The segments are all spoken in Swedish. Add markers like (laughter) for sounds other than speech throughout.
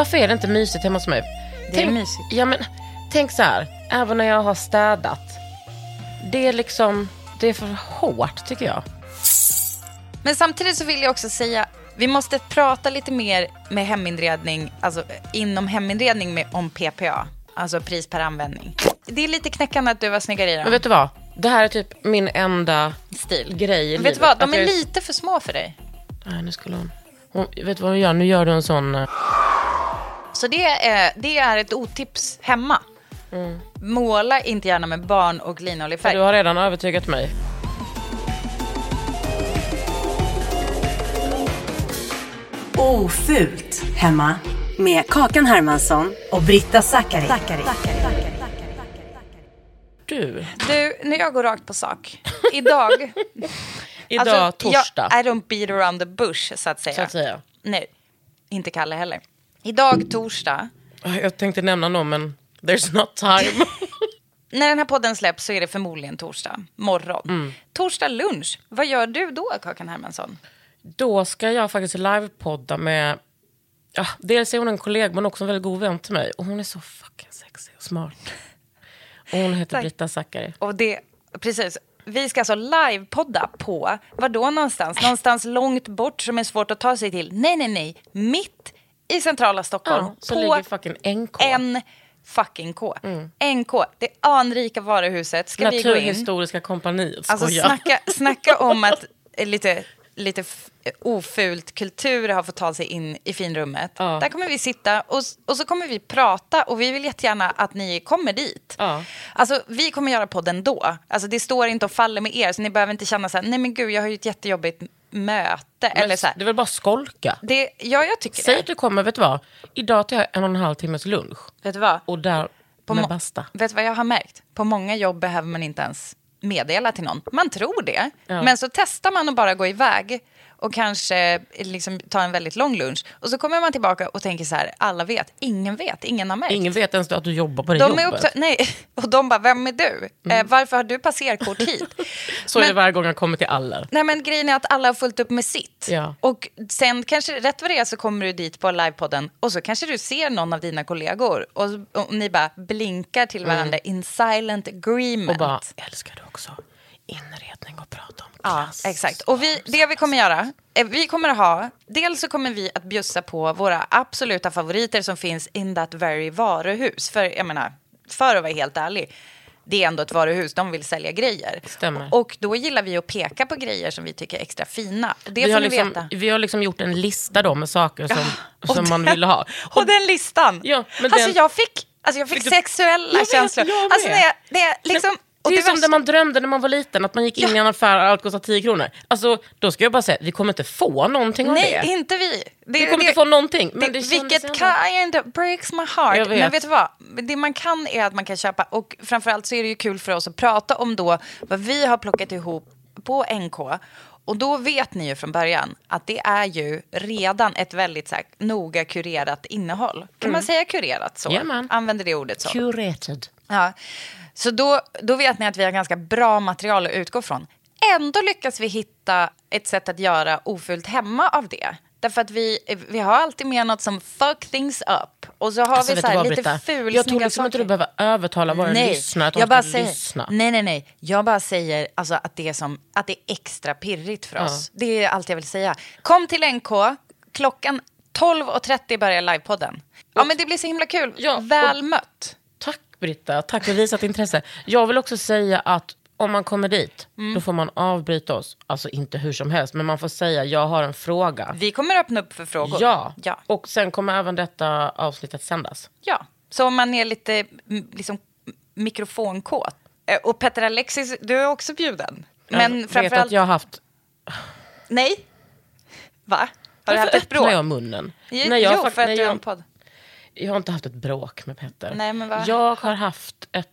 Varför är det inte mysigt hemma hos mig? Det är mysigt. Ja, men, tänk så här, även när jag har städat. Det är liksom, det är för hårt tycker jag. Men samtidigt så vill jag också säga, vi måste prata lite mer med heminredning, alltså inom heminredning med, om PPA. Alltså pris per användning. Det är lite knäckande att du har snygga i Men dem. vet du vad? Det här är typ min enda Stil. grej i Vet livet. du vad, de är jag- lite för små för dig. Nej, nu skulle hon... hon... Vet du vad hon gör? Nu gör du en sån... eh, Så det är, det är ett otips hemma. Mm. Måla inte gärna med barn och linoljefärg. För du har redan övertygat mig. Ofult hemma med Kakan Hermansson och Britta Zackari. Du, Du, nu jag går rakt på sak. Idag, (laughs) idag alltså, torsdag. Jag, I don't beat around the bush, så att säga. Så att säga. Nej, inte Kalle heller. Idag, torsdag, Jag tänkte nämna någon men there's not time. (laughs) (laughs) när den här podden släpps så är det förmodligen torsdag morgon. Mm. Torsdag lunch, vad gör du då, Kakan Hermansson? Då ska jag faktiskt livepodda med... Ja, dels är hon en kollega men också en väldigt god vän till mig. Och hon är så fucking sexig och smart. Och hon heter Tack. Britta Zackari. Och det, precis. Vi ska alltså livepodda på, vad då någonstans? Någonstans långt bort som är svårt att ta sig till. Nej, nej, nej. Mitt i centrala Stockholm. Ja, så på ligger fucking NK. en fucking K. NK, det anrika varuhuset. Ska vi gå in? Naturhistoriska kompaniet. Alltså snacka, (laughs) snacka om att lite, lite ofult kultur har fått ta sig in i finrummet. Ja. Där kommer vi sitta och, och så kommer vi prata och vi vill jättegärna att ni kommer dit. Ja. Alltså vi kommer göra podden då. Alltså det står inte och faller med er så ni behöver inte känna så här, nej men gud jag har ju ett jättejobbigt möte. Men Eller så här. Det är väl bara skolka. Det, ja jag tycker Säg det. att du kommer, vet du vad? Idag tar jag en och en halv timmes lunch. Vet du vad? Och där På med basta. Vet du vad jag har märkt? På många jobb behöver man inte ens meddela till någon. Man tror det, Ja. men så testar man att bara gå iväg och kanske liksom ta en väldigt lång lunch. Och så kommer man tillbaka och tänker så här, alla vet, ingen vet, ingen har märkt. Ingen vet ens att du jobbar på det de är jobbet. Mm. uppta- nej, (laughs) och de bara, vem är du? Eh, varför har du passerkort hit? (laughs) Så är det Men- varje gång jag kommer till Aller. Nej men grejen är att alla har fullt upp med sitt. Ja. Och sen kanske rätt vad det är så kommer du dit på livepodden och så kanske du ser någon av dina kollegor och, och ni bara blinkar till varandra in silent agreement. Mm. Och bara, älskar du också inredning och prata om Ja, klass? exakt. Och vi, det vi kommer göra, eh, vi kommer att ha, dels så kommer vi att bjussa på våra absoluta favoriter som finns in that very varuhus. För jag menar, för att vara helt ärlig, det är ändå ett varuhus, de vill sälja grejer. Stämmer. Och då gillar vi att peka på grejer som vi tycker är extra fina. Det vi, får har ni liksom, veta. vi har liksom gjort en lista då med saker som, och som man den- vill ha. (laughs) Och den listan! Ja, men alltså den- jag fick, alltså jag fick Fick du- sexuella Jag vet, känslor. jag med. alltså när jag, när jag liksom... och det är som värsta- det man drömde när man var liten, att man gick in i en affär och allt kostade 10 kronor. Alltså, då ska jag bara säga, vi kommer inte få någonting av Nej, det. inte vi. Det, Vi kommer inte få någonting. Men det, det vilket kind breaks my heart. Men vet du vad? Det man kan är att man kan köpa, och framförallt så är det ju kul för oss att prata om då vad vi har plockat ihop på NK. Och då vet ni ju från början att det är ju redan ett väldigt så här, noga kurerat innehåll. Kan man säga kurerat så? Jajamän. Använder det ordet så? Curated. Ja. Så då, då vet ni att vi har ganska bra material att utgå från. Ändå lyckas vi hitta ett sätt att göra ofult hemma av det. Därför att vi, vi har alltid med något som fuck things up. Och så har Alltså, vi så här lite fulsnygga Jag tror liksom inte du behöver övertala våra lyssnare att jag bara säger, lyssna. Nej, nej, nej. Jag bara säger alltså, att, det är som, att det är extra pirrigt för oss. Det är allt jag vill säga. Kom till NK, klockan 12.30 börjar livepodden. Ja, men det blir så himla kul. Ja, och- Väl mött. Britta, tack för visat intresse. Jag vill också säga att om man kommer dit, Mm. då får man avbryta oss. Alltså inte hur som helst, men man får säga jag har en fråga. Vi kommer öppna upp för frågor. Ja. ja. och sen kommer även detta avsnittet sändas. Ja, så om man är lite liksom, mikrofonkåt. Eh, Och Petter Alexis, du är också bjuden. Men jag vet framförallt... att jag har haft... Nej. Va? Har du haft ett bråk? jag munnen? Jo, jag, för att nej, du har en podd. Jag har inte haft ett bråk med Petter. Nej, men vad- Jag har haft ett,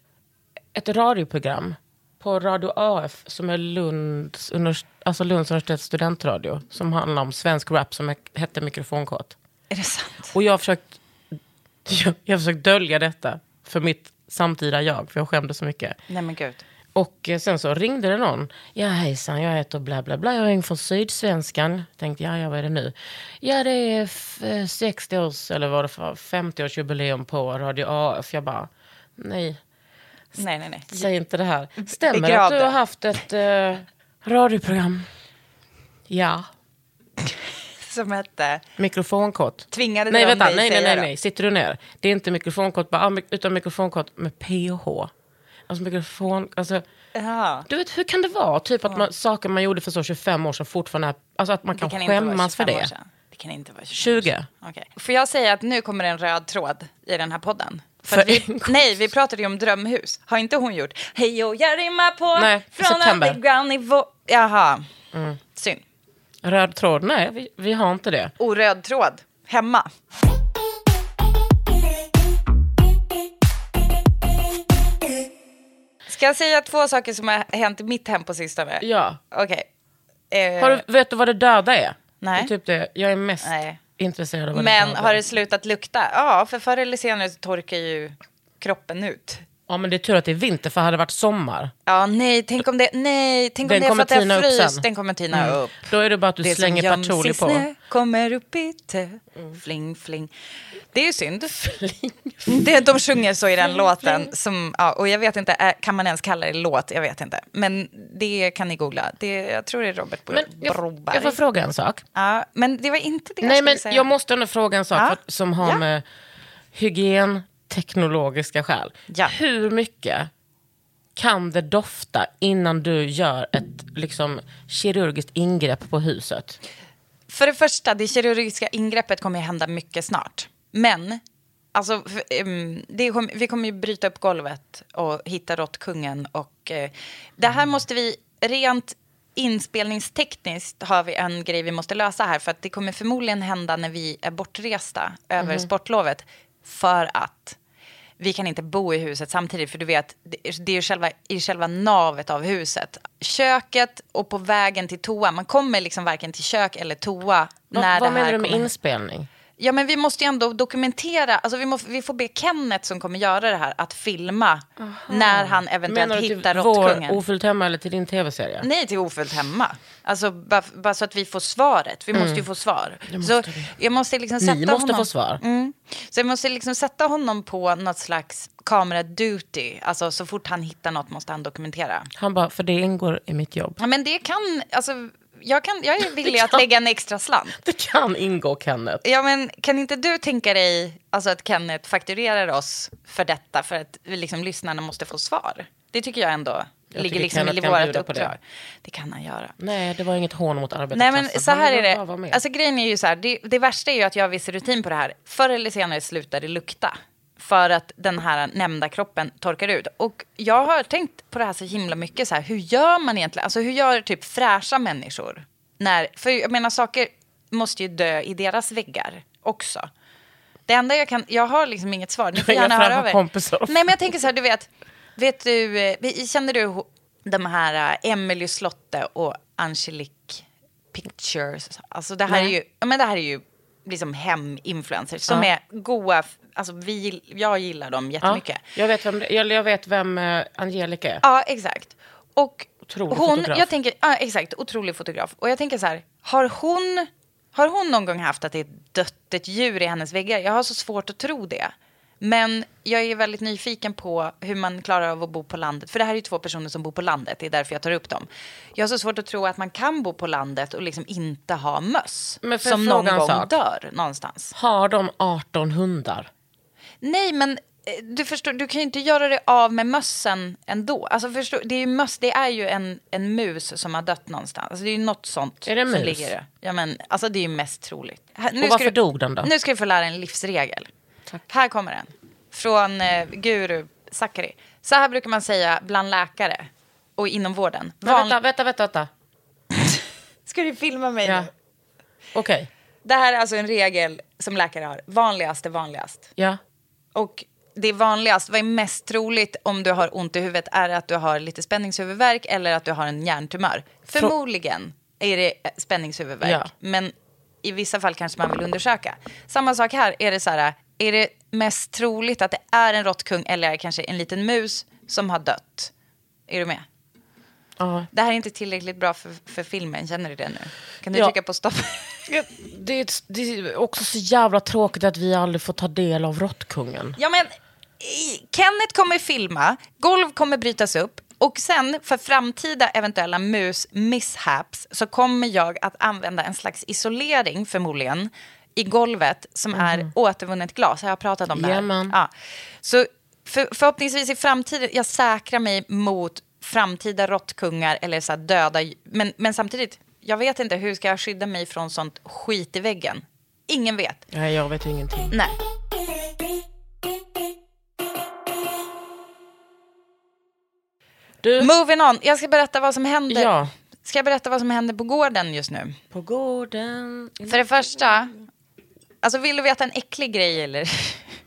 ett radioprogram på Radio AF som är Lunds, univers, alltså Lunds universitets studentradio som handlar om svensk rap som he- hette Mikrofonkåt. Är det sant? Och jag har försökt, jag, (laughs) jag har försökt dölja detta för mitt samtida jag, för jag skämdes så mycket. Nej, men gud. Och eh, sen så ringde det någon. Ja hejsan, jag heter bla bla bla. Jag ringer från Sydsvenskan. Tänkte, ja, ja vad är det nu? Ja det är f- eh, 60 års, eller vad det var, 50-årsjubileum på Radio AF. Jag bara, nej, Nej, nej, nej. säg inte det här. Stämmer det att du har haft ett eh, radioprogram? Ja. Som hette... Mikrofonkort. Tvingade nej, vänta, nej, nej, nej, nej. Sitter du ner? Det är inte mikrofonkort, bara, ah, utan mikrofonkort med PH. Alltså mikrofon, alltså, Ja. du vet hur kan det vara? Typ att man, saker man gjorde för så 25 år sedan fortfarande är, alltså att man kan, vara skämmas för 25 år det. Det kan inte vara 25 20. år sedan. Okej. Får jag säga att nu kommer en röd tråd i den här podden? För vi, nej, vi pratade ju om drömhus. Har inte hon gjort? Hej och jag rimmar på Nej, från september. Mm. underground nivå. Jaha, synd. Röd tråd? Nej, vi, vi har inte det. Oröd tråd, hemma. Ska jag säga två saker som har hänt i mitt hem på sistone? Ja. Okej. Eh, Har du, vet du vad det döda är? Nej. Det är typ det. Jag är mest Nej. intresserad av vad men det döda har det slutat lukta? Ja, för förr eller senare så torkar ju kroppen ut. Ja, men det är tur att det är vinter, för hade det varit sommar, Ja, nej, tänk om det, nej, tänk om Den det är för att det upp fryst. Mm. Den kommer tina upp. då är det bara att du Det slänger patchouli på. snö kommer upp i tö. Fling, fling. Det är ju synd. (laughs) Det, de sjunger så i den låten. Som, ja, och jag vet inte, är- kan man ens kalla det låt? Jag vet inte. Men det kan ni googla. Det, jag tror det är Robert Bro- Men jag, Broberg. jag får fråga en sak. ja, men det var inte det jag Nej, skulle men säga. jag måste ändå fråga en sak Ja. för, som har Ja. med hygien, teknologiska skäl. Ja. Hur mycket kan det dofta innan du gör ett liksom, kirurgiskt ingrepp på huset? För det första, det kirurgiska ingreppet kommer ju hända mycket snart. Men, alltså, det vi kommer ju bryta upp golvet och hitta råttkungen. Och, eh, det här måste vi, rent inspelningstekniskt har vi en grej vi måste lösa här. För att det kommer förmodligen hända när vi är bortresta över sportlovet. För att vi kan inte bo i huset samtidigt, för du vet, det- det är ju själva, i själva navet av huset. Köket och på vägen till toa, man kommer liksom varken till kök eller toa Vad, när vad det menar du med kommer. inspelning? Ja, men vi måste ju ändå dokumentera, alltså vi, måste, vi får be Kenneth som kommer göra det här att filma när han eventuellt Menar du hittar till vår råttkungen. Ofullt hemma eller till din tv-serie? Nej, till ofullt hemma. Alltså bara, bara så att vi får svaret. Vi måste ju få svar. så Mm. måste vi. jag måste liksom sätta Ni måste honom... få svar. Mm. Så jag måste liksom sätta honom på något slags kamera duty. Alltså så fort han hittar något måste han dokumentera. Han bara, för det ingår i mitt jobb. Ja, men det kan, alltså, jag, kan, jag är villig att lägga en extra slant. Det kan ingå Kenneth. Ja, men kan inte du tänka dig alltså, att Kenneth fakturerar oss för detta för att vi liksom, lyssnarna måste få svar? Det tycker jag ändå Jag ligger liksom i kan vårt uppdrag. det. Det. kan han göra. Nej, det var inget hån mot Nej arbetarklassen. men så här är det. Alltså grejen är ju så här. Det, det värsta är ju att jag har viss rutin på det här. Förr eller senare slutar det lukta. För att den här nämnda kroppen torkar ut. Och jag har tänkt på det här så himla mycket. Så här, hur gör man egentligen? Alltså hur gör typ fräscha människor? När, för jag menar saker måste ju dö i deras väggar också. Det enda jag kan, jag har liksom inget svar. Ni får gärna höra av er. Nej men jag tänker så här, du vet. Vet du, eh, känner du de här uh, Emily Slotte och Angelique Pictures. Alltså det här Nej. är ju, men det här är ju liksom heminfluencers som Ja. är goa. Alltså vi, jag gillar dem Ja, jättemycket. jag, vet vem, jag, jag vet vem eh, Angelica är. Ja, exakt. Och Otrolig hon, fotograf. jag tänker, ja, exakt, otrolig fotograf. Och jag tänker så här, har hon, har hon någon gång haft att det är dött ett djur i hennes väggar? Jag har så svårt att tro det. Men jag är väldigt nyfiken på hur man klarar av att bo på landet. För det här är ju två personer som bor på landet, det är därför jag tar upp dem. Jag har så svårt att tro att man kan bo på landet och liksom inte ha möss. Som någon gång sak? dör någonstans. Har de 18 hundar? Nej, men eh, du förstår, du kan ju inte göra det av med mössen ändå. Alltså förstår, det är ju möss, det är ju en, en mus som har dött någonstans. Alltså det är ju något sånt Är det en mus? ligger. Ja, men alltså det är ju mest troligt. Nu Och ska varför du, dog den då? Nu ska du få lära en livsregel. Här kommer den. Från eh, Guru Sakari. Så här brukar man säga bland läkare och inom vården. Men Van- vänta, vänta, vänta. vänta. (laughs) Ska du filma mig Ja. nu? Okej. Det här är alltså en regel som läkare har. Vanligast är vanligast. Ja. Och det är vanligast, vad är mest troligt om du har ont i huvudet är att du har lite spänningshuvudvärk eller att du har en hjärntumör. Förmodligen är det eh, spänningshuvudvärk, Ja. men i vissa fall kanske man vill undersöka. Samma sak här, är det så här, är det mest troligt att det är en råttkung eller kanske en liten mus som har dött? Är du med? Ja. Det här är inte tillräckligt bra för, för filmen, känner du det nu? Kan du Ja. trycka på stopp? (laughs) Det, är, det är också så jävla tråkigt att vi aldrig får ta del av Råttkungen. Ja, men Kenneth kommer filma, golv kommer brytas upp och sen för framtida eventuella mus-mishaps så kommer jag att använda en slags isolering förmodligen i golvet som är återvunnet glas. Har jag pratat om det här? Jajamän. Ja. Så för, förhoppningsvis i framtiden, jag säkrar mig mot framtida råttkungar eller så döda, men, men samtidigt, jag vet inte hur ska jag skydda mig från sånt skit i väggen? Ingen vet. Nej, jag vet ingenting. Nej. Du, Moving on. Jag ska berätta vad som händer. Ja. Ska jag berätta vad som händer på gården just nu? på gården... För det första, alltså vill du veta en äcklig grej eller?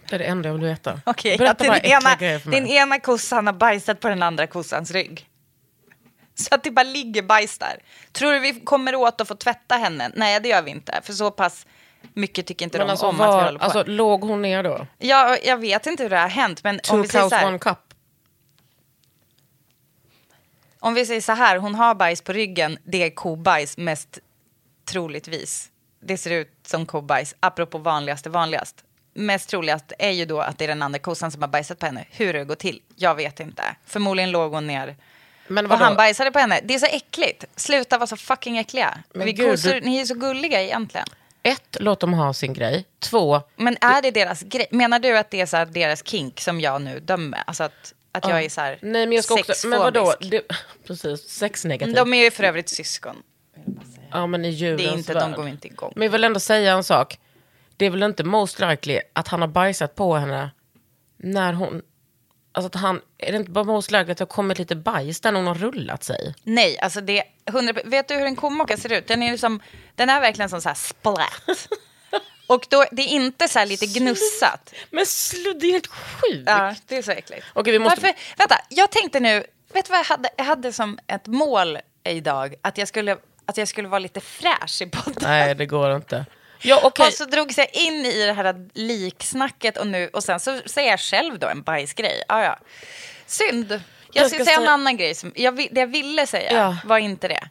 Det är det enda jag vill veta. Okej, Berätta den bara äckliga ena, grejer för mig. den ena kossan har bajsat på den andra kossans rygg. Så att det bara ligger bajs där. Tror du vi kommer åt att få tvätta henne? Nej, det gör vi inte. För så pass mycket tycker inte Men de alltså, om att vi var, håller på. alltså, låg hon ner då? ja, jag vet inte hur det har hänt, men om Two vi, säger så här, one cup. om vi säger så här, hon har bajs på ryggen, det är kobajs mest troligtvis. Det ser ut som kobajs, apropå vanligaste vanligast. Mest troligast är ju då att det är den andra kossan som har bajsat på henne. Hur det går till, jag vet inte. Förmodligen låg hon ner Men och han bajsade på henne. Det är så äckligt. Sluta vara så fucking äckliga. Men Vi gud, kossor, du- Ni är så gulliga egentligen. Ett, låt dem ha sin grej. Två, Men är det deras grej? Menar du att det är så deras kink som jag nu dömer? Alltså att, att jag är så här nej men jag ska också, men vadå? Det, (laughs) precis, sexnegativ. De är ju för övrigt syskon. Ja men i djurens Det är inte, värld. de går inte igång. Men jag vill ändå säga en sak. Det är väl inte most likely att han har bajsat på henne när hon... Alltså att han, är det inte bara most likely att det har kommit lite bajs där någon har rullat sig? Nej, alltså det är 100, Vet du hur en komocka ser ut? Den är, liksom, den är verkligen som så här splat. (laughs) Och då, det är inte så här lite gnussat. Men slu, det är helt sjukt. Ja, det är så äckligt. Okej, vi måste- Varför, vänta, jag tänkte nu, vet du vad jag hade? Jag hade som ett mål idag att jag skulle, att jag skulle vara lite fräsch i podden. Nej det går inte. Ja okej. Och så drogs jag in i det här liksnacket och, nu, och sen så säger jag själv då en bajsgrej. Ah, ja. Synd. Jag, Jag ska, ska säga en annan grej. Som jag, det jag ville säga Ja. var inte det.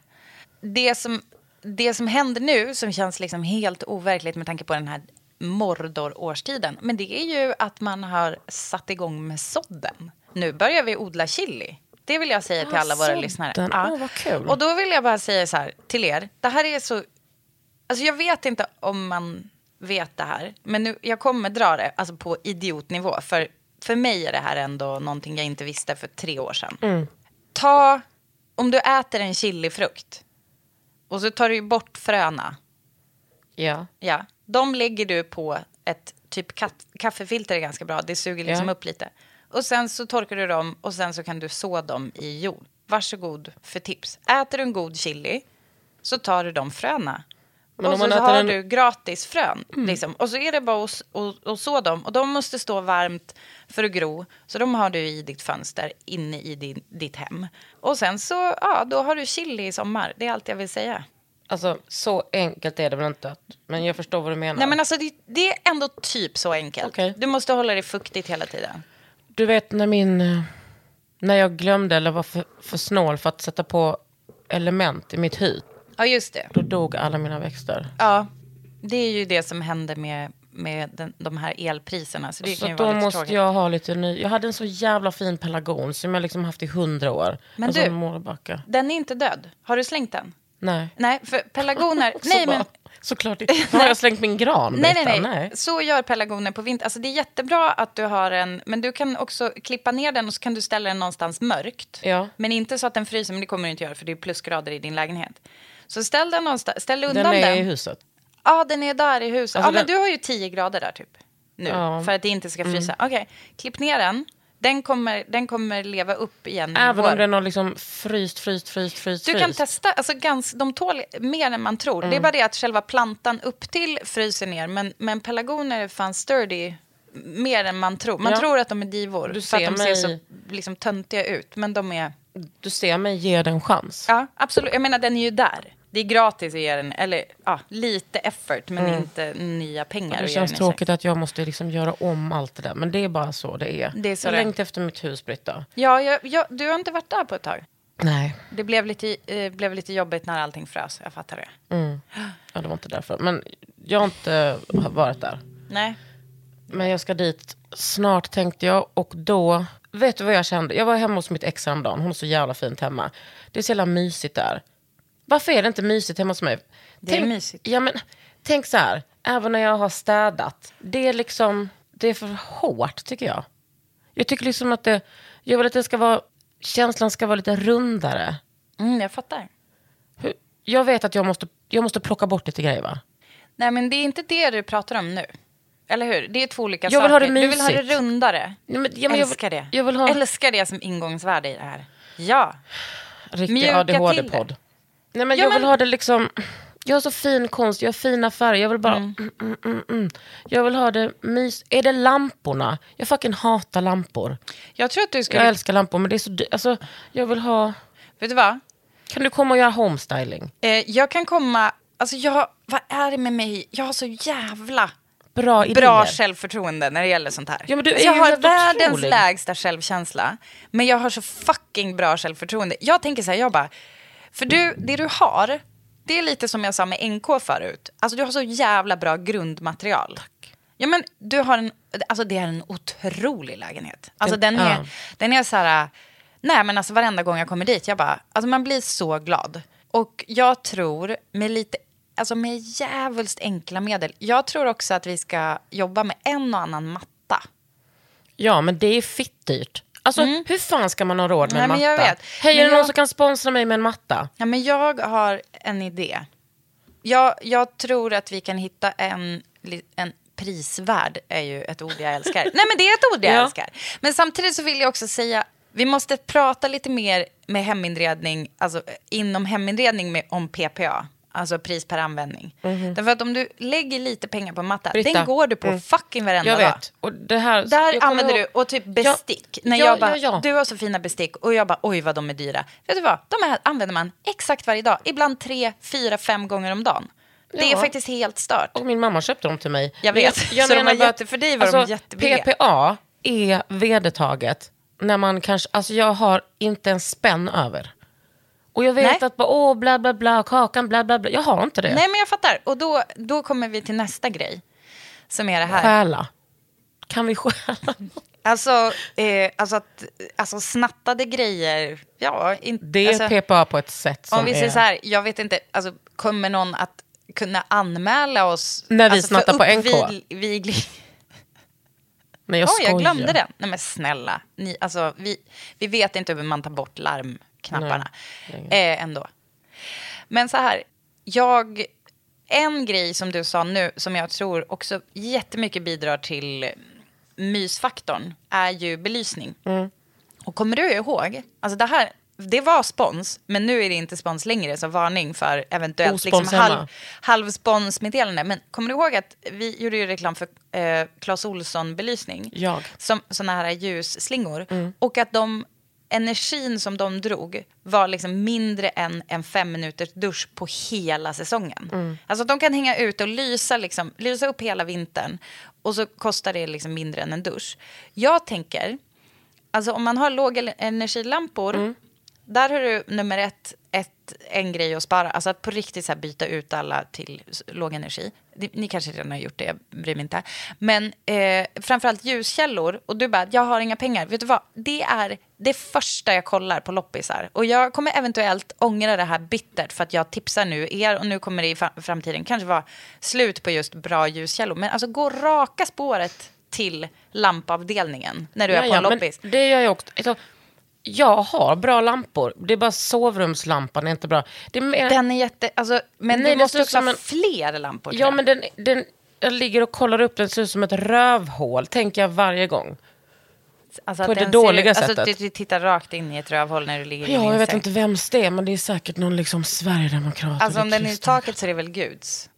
Det som, det som händer nu, som känns liksom helt overkligt med tanke på den här Mordor-årstiden, men det är ju att man har satt igång med sådden. Nu börjar vi odla chili. Det vill jag säga till Ah, alla våra lyssnare. Åh, vad kul. Och då vill jag bara säga så här till er. Det här är så... Alltså jag vet inte om man vet det här. Men nu, jag kommer dra det alltså på idiotnivå. För, för mig är det här ändå någonting jag inte visste för tre år sedan. Mm. Ta, om du äter en chilifrukt och så tar du bort fröna. Ja. Ja, de lägger du på ett typ kaffefilter är ganska bra. Det suger liksom Ja. upp lite. Och sen så torkar du dem och sen så kan du så dem i jord. Varsågod för tips. Äter du en god chili så tar du de fröna. Men och så, så har en- du gratis frön. Liksom. Och så är det bara att så dem. Och de måste stå varmt för att gro. Så de har du i ditt fönster inne i din, ditt hem. Och sen så, ja, då har du chili i sommar. Det är allt jag vill säga. Alltså så enkelt är det väl inte. Men jag förstår vad du menar. Nej men alltså det, det är ändå typ så enkelt. Okej. Du måste hålla det fuktigt hela tiden. Du vet när min... eh, När jag glömde eller var för, för snål för att sätta på element i mitt hus. Ja just det. Då dog alla mina växter. Ja, det är ju det som händer med, med den, de här elpriserna. Så det Så kan ju då vara lite måste tråkigt. jag ha lite ny. Jag hade en så jävla fin pelargon som jag liksom haft i hundra år. Men du- en målbacka. Den är inte död. Har du slängt den? Nej. Nej, för pelargoner... (laughs) Nej, men, Såklart inte. Har jag slängt min gran? nej, nej, Britta? nej, Så gör pelargoner på vintern. Alltså, det är jättebra att du har en... Men du kan också klippa ner den och så kan du ställa den någonstans mörkt. Ja. Men inte så att den fryser, men det kommer du inte göra för det är plusgrader i din lägenhet. Så ställ den någonstans, ställ undan Den den. är i huset. Ja, den är där i huset. Alltså ja, men den- du har ju 10 grader där typ. Nu, Ja. Mm. för att det inte ska frysa. Okej, klipp ner den. Den kommer, den kommer leva upp igen. Även om den har liksom fryst, fryst, fryst, fryst. Du kan testa, alltså gans, de tål mer än man tror. Mm. Det är bara det att själva plantan upp till fryser ner. Men, men pelargoner är fan sturdy mer än man tror. Man Ja. tror att de är divor Du för att ser de ser mig- så liksom, töntiga ut. Men de är... Du ser mig ge den en chans. Ja, absolut. Jag menar, den är ju där. Det är gratis att ge den, eller ja, lite effort, men inte nya pengar. Mm. Det känns tråkigt att jag måste liksom göra om allt det där. Men det är bara så det är. Det är så jag längtar efter mitt hus, Britta. Ja, jag, jag, du har inte varit där på ett tag. Nej. Det blev lite, eh, blev lite jobbigt när allting frös. Jag fattar det. Ja, det var inte därför. Men jag har inte varit där. Nej. Men jag ska dit snart tänkte jag. Och då, vet du vad jag kände? Jag var hemma hos mitt ex häromdagen. Hon är så jävla fint hemma. Det är så jävla mysigt där. Varför är det inte mysigt hemma hos mig? Det är mysigt. Ja, men, tänk så här, även när jag har städat. Det är liksom, det är för hårt tycker jag. Jag tycker liksom att det, jag vill att det ska vara, känslan ska vara lite rundare. Mm, jag fattar. Hur- Jag vet att jag måste, jag måste plocka bort lite grejer va? Nej, men det är inte det du pratar om nu. Eller hur? Det är två olika Jag vill saker. ha det Du vill ha det mysigt. rundare. Nej, men- ja, men jag Älskar det. jag vill ha- Älskar det som ingångsvärde i det här. Ja. Riktig ADHD-podd. Nej men Ja, jag vill men- ha det liksom, jag har så fin konst, jag har fina färger, jag vill bara, mm. Mm, mm, mm. jag vill ha det mys. Är det lamporna? Jag fucking hatar lampor. Jag tror att du skulle... Jag älskar lampor men det är så alltså, jag vill ha, Vet du vad? kan du komma och göra homestyling? Eh, jag kan komma... Alltså jag... Vad är det med mig? Jag har så jävla Bra idéer. bra självförtroende när det gäller sånt här. Ja, du Alltså, jag har världens otrolig. lägsta självkänsla, men jag har så fucking bra självförtroende. Jag tänker så här, jag bara... För du, det du har, det är lite som jag sa med NK förut. Alltså du har så jävla bra grundmaterial. Tack. Ja, men du har en... Alltså det är en otrolig lägenhet. Alltså den är, Ja. den är så här... Nej, men alltså varenda gång jag kommer dit, jag bara... Alltså man blir så glad. Och jag tror med lite... Alltså med jävulst enkla medel. Jag tror också att vi ska jobba med en och annan matta. Ja men det är fitt dyrt. Alltså hur fan ska man ha råd med Mm. Nej, en matta? jag vet. Hej, Men är det någon jag- som kan sponsra mig med en matta? Ja, men jag har en idé. Jag, jag tror att vi kan hitta en, en prisvärd, är ju ett ord jag älskar. (laughs) Nej, men det är ett ord jag Ja. älskar. Men samtidigt så vill jag också säga, vi måste prata lite mer med heminredning, alltså inom heminredning med, om PPA. Alltså pris per användning. Därför att om du lägger lite pengar på en matta, Britta. den går du på Mm. fucking varenda Jag dag. vet. Och det här, Där jag använder ihåg- du, och typ Ja, bestick. När ja, jag bara, ja, ja. du har så fina bestick och jag bara, oj vad de är dyra. Vet du vad, de här använder man exakt varje dag. Ibland tre, fyra, fem gånger om dagen. Det är Ja. faktiskt helt stört. Och min mamma köpte dem till mig. Jag vet. Så de menar var bara jätte- för dig var de jättebilliga. PPA är vedertaget när man kanske, alltså jag har inte en spänn över. Och jag vet Nej. att bara, åh bla bla bla, kakan bla bla bla. Jag har inte det. Nej men jag fattar. Och då, då kommer vi till nästa grej. Som är det här. Stjäla. Kan vi stjäla? Alltså, eh, alltså, att, alltså snattade grejer. Ja, in, Det är alltså, PPA på ett sätt som Om vi är... säger så här, jag vet inte, alltså, kommer någon att kunna anmäla oss? När vi alltså, snattar på NK? uppvigling? Nej jag Oj, skojar. jag glömde den. Nej men snälla. Ni, alltså, vi, vi vet inte hur man tar bort larmknapparna. Eh, ändå. Men så här, jag... En grej som du sa nu som jag tror också jättemycket bidrar till mysfaktorn är ju belysning. Och kommer du ihåg, alltså det här, det var spons, men nu är det inte spons längre, så varning för eventuellt liksom Ospons halv, halvsponsmeddelande. Men kommer du ihåg att vi gjorde ju reklam för eh, Clas Ohlson belysning? Jag. Som sådana här ljusslingor. Och att de energin som de drog var liksom mindre än en fem minuters dusch på hela säsongen. Alltså de kan hänga ute och lysa, liksom, lysa upp hela vintern och så kostar det liksom mindre än en dusch. Jag tänker, alltså om man har låg energilampor, där har du nummer ett, en grej att spara. Alltså att på riktigt så byta ut alla till låg energi. Ni, kanske redan har gjort det, jag bryr mig inte. Men eh, framförallt ljuskällor. Och du bara, jag har inga pengar. Vet du vad? Det är det första jag kollar på loppisar. Och jag kommer eventuellt ångra det här bittert för att jag tipsar nu er och nu kommer det i framtiden kanske vara slut på just bra ljuskällor. Men alltså gå raka spåret till lampavdelningen när du är på en men loppis. Det gör jag också. Alltså, jag har bra lampor. Det är bara sovrumslampan är inte bra. Det är mer, Den är jätte... Alltså, men Nej, du måste också ha en- fler lampor. ja, men den, den, jag ligger och kollar upp den, ser ut som ett rövhål, tänker jag varje gång. alltså, på det dåliga ser, sättet. Alltså, du, du tittar rakt in i ett rövhål när du ligger i Ja, din jag vet inte vems det är, men det är säkert någon liksom Sverigedemokrat. Alltså om den är i taket så är det väl Guds.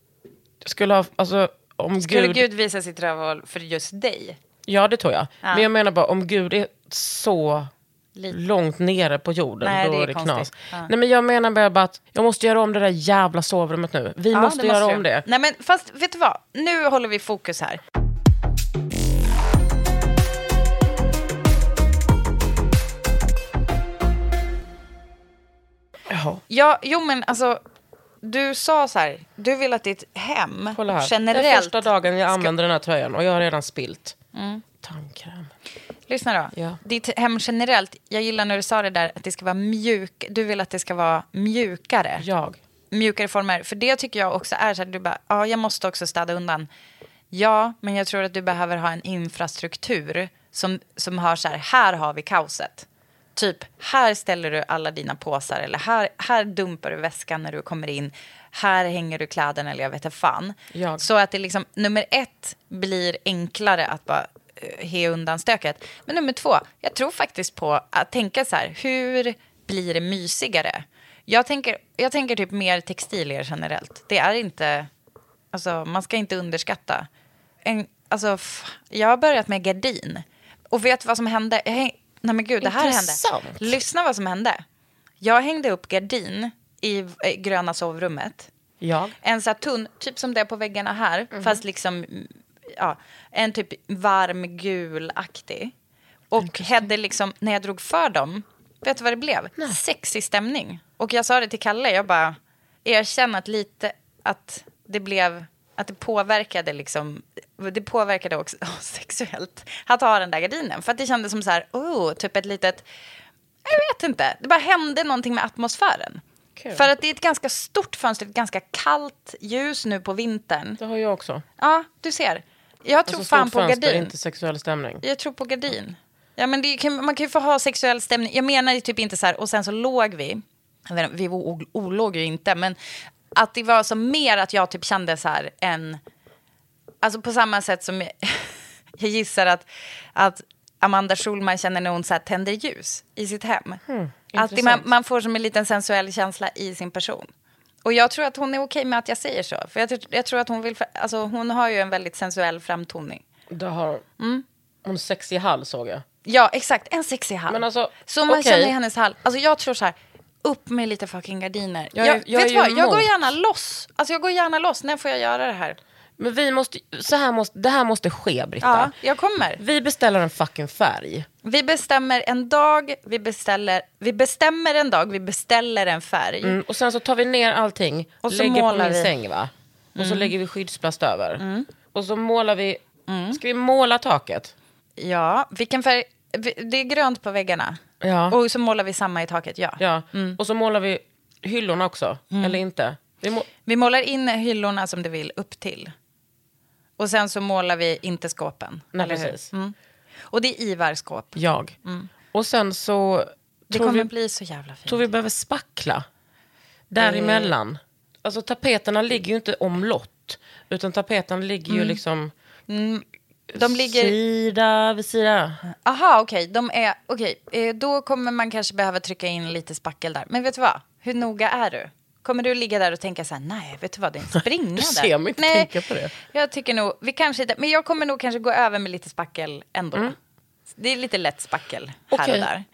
Skulle ha, alltså, om Skulle Gud, Gud visa sitt rövhål för just dig? Ja, det tror jag. Ja. Men jag menar bara, om Gud är så Lite. långt nere på jorden, Nej, då det är det konstigt. knas. Ja. Nej, men jag menar bara att jag måste göra om det där jävla sovrummet nu. Vi måste göra du. om det. Nej men fast vet du vad? Nu håller vi fokus här. Jaha. Ja, jo men alltså. Du sa så här, du vill att ditt hem här. Det är generellt... första dagen jag använder den här tröjan och jag har redan spilt. Tandkräm. Lyssna då. Ja. Ditt hem generellt, jag gillar när du sa det där att det ska vara mjuk. Du vill att det ska vara mjukare. Jag. mjukare former. För det tycker jag också är så att du bara, ja, jag måste också städa undan. Ja, men jag tror att du behöver ha en infrastruktur som, som har så här, här har vi kaoset. Typ, här ställer du alla dina påsar eller här, här dumpar du väskan när du kommer in. Här hänger du kläderna eller jag vet inte fan. Jag. Så att det liksom, nummer ett blir enklare att bara he undan stöket. Men nummer två, jag tror faktiskt på att tänka så här, hur blir det mysigare? Jag tänker, jag tänker typ mer textilier generellt. Det är inte, alltså man ska inte underskatta. En, alltså, jag har börjat med gardin. Och vet vad som hände? Jag häng, nej men gud, det här Intressant. hände. Lyssna vad som hände. Jag hängde upp gardin i eh, gröna sovrummet. Jag. En så här tunn, typ som det är på väggarna här, Mhm. fast liksom, mm, ja, en typ varm gulaktig. Och hade liksom, när jag drog för dem, vet du vad det blev? Sexig stämning. Och jag sa det till Kalle, jag bara, erkänn att lite, att det blev, att det påverkade liksom, det påverkade också (laughs) sexuellt att ha den där gardinen. För att det kändes som så här, oh, typ ett litet, jag vet inte, det bara hände någonting med atmosfären. Kul. För att det är ett ganska stort fönster, ett ganska kallt ljus nu på vintern. Det har jag också. Ja, du ser. Jag tror Alltså fan på fönster, gardin. inte sexuell stämning. Jag tror på gardin. Ja, men kan, man kan ju få ha sexuell stämning. Jag menar ju typ inte så här, och sen så låg vi. Inte, vi olåg ju inte, men att det var som mer att jag typ kände så här en... Alltså på samma sätt som jag, (laughs) jag gissar att, att Amanda Schulman känner när hon så här tänder ljus i sitt hem. att det, man, man får som en liten sensuell känsla i sin person. Och jag tror att hon är okej med att jag säger så. För jag, jag tror att hon vill... Alltså hon har ju en väldigt sensuell framtoning. Det har Mm. hon sexig hall såg jag. Ja, exakt. En sexig hall. Men alltså, så man okej. känner i hennes hall. Alltså jag tror så här, upp med lite fucking gardiner. Jag Jag, jag vet vad, jag går gärna loss. Alltså jag går gärna loss. När får jag göra det här? Men vi måste, så här måste, det här måste ske Britta. Ja, jag kommer. Vi beställer en fucking färg. Vi bestämmer en dag, vi beställer, vi bestämmer en dag, vi beställer en färg. Mm, och sen så tar vi ner allting, Och så lägger på målar min vi. säng va? Och så lägger vi skyddsplast över. Och så målar vi, ska vi måla taket? Ja, vilken färg? Det är grönt på väggarna. Ja. Och så målar vi samma i taket, ja. Ja, och så målar vi hyllorna också, eller inte? Vi må- Vi målar in hyllorna som du vill upp till. Och sen så målar vi inte skåpen. Nej, precis. Mm. Och det är Ivar-skåp. jag. Och sen så Mm. Det kommer vi, bli så jävla fint. tror vi behöver spackla. Däremellan. Alltså tapeterna ligger ju inte omlott. Utan tapeterna ligger ju liksom De ligger... sida vid sida. Aha, okej. De är... Okej, eh, då kommer man kanske behöva trycka in lite spackel där. Men vet du vad? Hur noga är du? Kommer du ligga där och tänka så här, nej, vet du vad, det är en (laughs) springa Du där. ser mig inte nej, tänka på det. Jag tycker nog, vi kanske men jag kommer nog kanske gå över med lite spackel ändå. Mm. Det är lite lätt spackel här Okej. och där.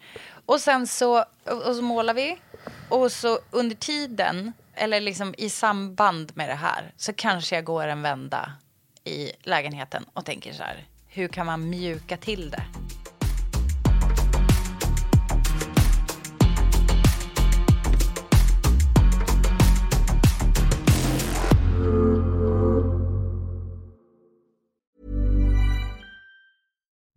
Och sen så, och så målar vi. Och så under tiden, eller liksom i samband med det här, så kanske jag går en vända i lägenheten och tänker så här, hur kan man mjuka till det?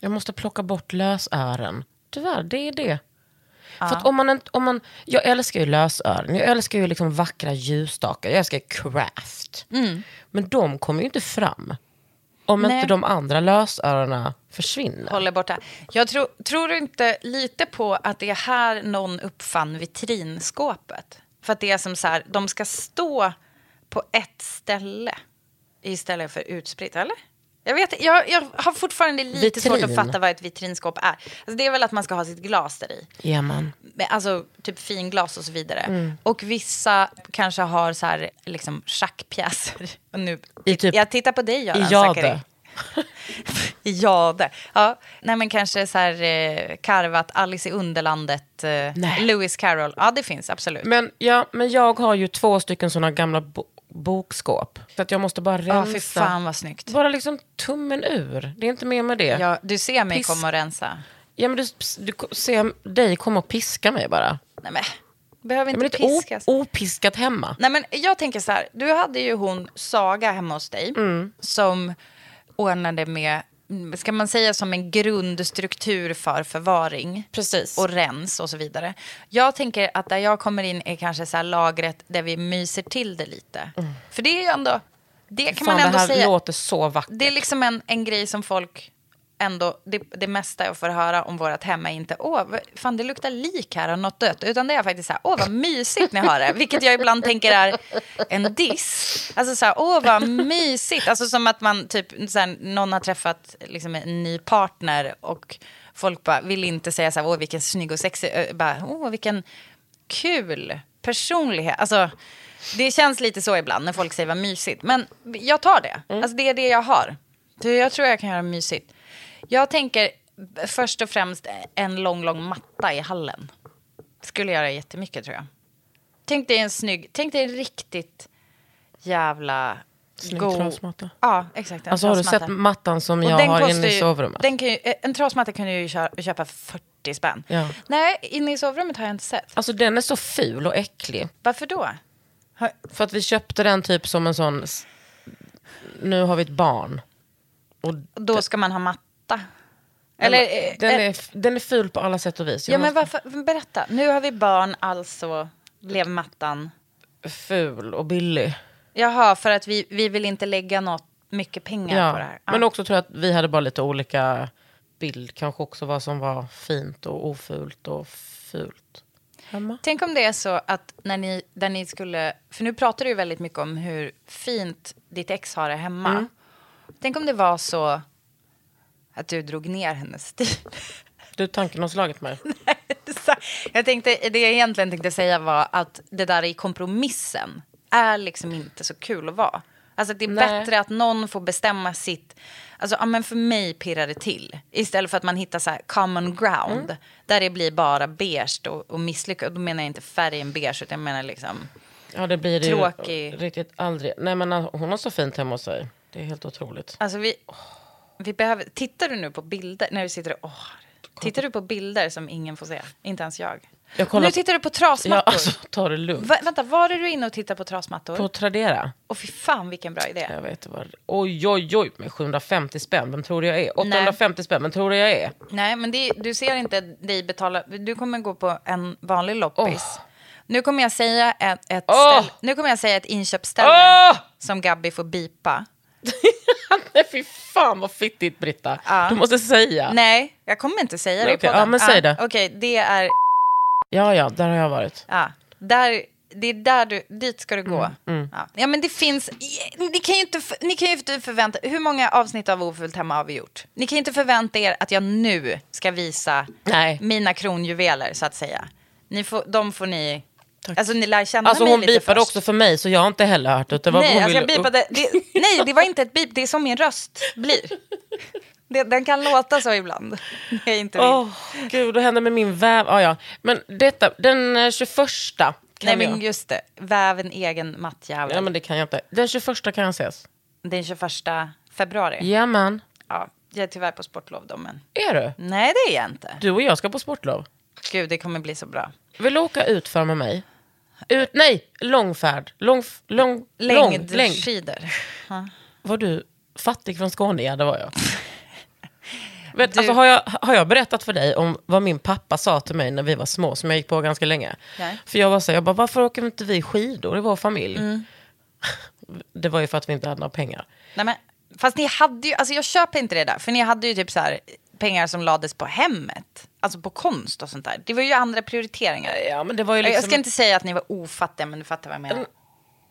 Jag måste plocka bort lösören. Tyvärr, det är det. För att om man, om man, jag älskar ju lösören, jag älskar ju liksom vackra ljusstakar, jag älskar craft. Men de kommer ju inte fram om Nej. inte de andra lösöronen försvinner. Håller borta. Jag tror, tror du inte lite på att det är här någon uppfann vitrinskåpet? För att det är som så här, de ska stå på ett ställe istället för utspritt, eller? Jag, vet, jag, jag har fortfarande lite svårt att Vitrin. fatta vad ett vitrinskåp är. Alltså det är väl att man ska ha sitt glas där i. Ja, man. Alltså typ finglas och så vidare. Mm. Och vissa kanske har så här liksom schackpjäser. (laughs) Och nu, I typ- jag tittar på dig Göran I jade. (laughs) I jade. Ja. Nej men kanske så här eh, karvat Alice i Underlandet, eh. Lewis Carroll. Ja det finns absolut. Men, ja, men jag har ju två stycken såna gamla bokskåp. Så att jag måste bara Ja rensa. fy fan vad snyggt. Bara liksom tummen ur. Det är inte mer med det. Ja, du ser mig Piss. komma och rensa. Ja, men du, du ser dig komma och piska mig bara. Nej men, behöver Ja, inte lite o- piskas. opiskat hemma. Nej, men jag tänker så här, du hade ju hon Saga hemma hos dig Mm. som ordnade med, ska man säga som en grundstruktur för förvaring Precis. och rens och så vidare. Jag tänker att där jag kommer in är kanske så lagret där vi myser till det lite. För det är ju ändå, det kan Mm. Fan, man det ändå här säga. låter så vackert. Det är liksom en, en grej som folk ändå, det, det mesta jag får höra om vårt hem är inte åh, fan det luktar lik här och något dött. Utan det är faktiskt så här, åh vad mysigt ni har det. Vilket jag ibland tänker är en diss. Alltså så här, åh vad mysigt. Alltså som att man typ, så här, någon har träffat liksom en ny partner och folk bara vill inte säga så här, åh vilken snygg och sexig, bara, åh vilken kul personlighet. Alltså, det känns lite så ibland när folk säger vad mysigt. Men jag tar det. Alltså, det är det jag har. Så jag tror jag kan göra mysigt. Jag tänker först och främst en lång, lång matta i hallen. Skulle göra jättemycket tror jag. Tänk dig en snygg, tänk dig en riktigt jävla Snygg god... trasmatta. Ja, exakt. Alltså har du sett mattan som Och jag har inne i sovrummet? Den kan ju, eh, en trasmatta kan du ju kö- köpa för 40 spänn. Ja. Nej, inne i sovrummet har jag inte sett. Alltså den är så ful och äcklig. Varför då? Har, För att vi köpte den typ som en sån... Nu har vi ett barn. Och då ska man ha matta. Eller, eh, den, eh, är, f- den är ful på alla sätt och vis. Ja, Jag men måste- varför, berätta. Nu har vi barn, alltså blev mattan. Ful och billig. Jaha, för att vi, vi vill inte lägga något, mycket pengar på det här. Ja. Men också tror jag att vi hade bara lite olika bild. Kanske också vad som var fint och ofult och fult. Hemma. Tänk om det är så att när ni, där ni skulle... För nu pratar du ju väldigt mycket om hur fint ditt ex har det hemma. Mm. Tänk om det var så att du drog ner hennes stil. (laughs) Du, tanken har slagit mig. Jag tänkte, det jag egentligen tänkte säga var att det där i kompromissen är liksom inte så kul att vara. Alltså det är Nej. bättre att någon får bestämma sitt... Alltså, ja, men för mig pirrar det till. Istället för att man hittar så här common ground. Mm. Där det blir bara beige och, och misslyckat. Då menar jag inte färgen beige, utan jag menar liksom... Ja, det blir det Tråkig. ju riktigt aldrig. Nej, men alltså, hon har så fint hemma hos sig. Det är helt otroligt. Alltså vi, vi behöver... Tittar du nu på bilder? När du sitter och... Åh, tittar du på bilder som ingen får se? Inte ens jag. Jag kollar- Nu tittar du på Ja, trasmattor. (laughs) alltså, ta det lugnt. Va, vänta, var är du inne och tittar på trasmattor? På Tradera. Och fy fan vilken bra idé. Jag vet vad. Oj, oj, oj. Med 750 spänn. Vem tror du jag är? 850 spänn. Vem tror du jag är? Nej, men det, du ser inte dig betala. Du kommer gå på en vanlig loppis. Nu kommer jag säga ett, ett, Åh! ställ, nu kommer jag säga ett inköpsställe Åh! som Gabby får bipa. (laughs) Nej, fy fan vad fittigt, Britta. Ja. Du måste säga. Nej, jag kommer inte säga det i Okej, podden. ja, men säg det. Okej, det är... Ja, ja, där har jag varit. Ja, där, det är där du... Dit ska du gå. Mm, Ja. ja, men det finns... Ni kan ju inte, ni kan ju inte förvänta... Hur många avsnitt av Ofullt hemma har vi gjort? Ni kan ju inte förvänta er att jag nu ska visa Nej. mina kronjuveler, så att säga. Ni får, de får ni... Alltså, ni lär känna Alltså mig hon lite bipade först. också för mig så jag har inte heller hört det. det. var- Nej, hon alltså jag bipade, det, (laughs) nej, det var inte ett bip. Det är som min röst blir. Det, den kan låta så ibland. (laughs) Jag inte vill. Åh, gud, det hände med min väv. Ah, ja. Men detta, den eh, 21 kan Nej, men jag. just det. Väv en egen mattjävel. Ja, men det kan jag inte. Den 21 kan jag ses. Den 21 februari. Jajamän. Ja, jag är tyvärr på sportlov då, men... Är du? Nej, det är jag inte. Du och jag ska på sportlov. Gud, det kommer bli så bra. Vill du åka ut för med mig? Ut, nej, långfärd. Lång, lång, lång, längd. Längdskidor. Ja. Var du fattig från Skåne? Ja, det var jag. (laughs) Vet, Du- alltså, har, jag, har jag berättat för dig om vad min pappa sa till mig när vi var små, som jag gick på ganska länge? Nej. För jag var så här, jag bara, varför åker inte vi skidor i vår familj? Mm. (laughs) Det var ju för att vi inte hade några pengar. Nej, men, fast ni hade ju, alltså jag köper inte det där, för ni hade ju typ så här pengar som lades på hemmet. Alltså på konst och sånt där. Det var ju andra prioriteringar. Ja, men det var ju Jag liksom... ska inte säga att ni var ofattiga, men du fattar vad jag menar.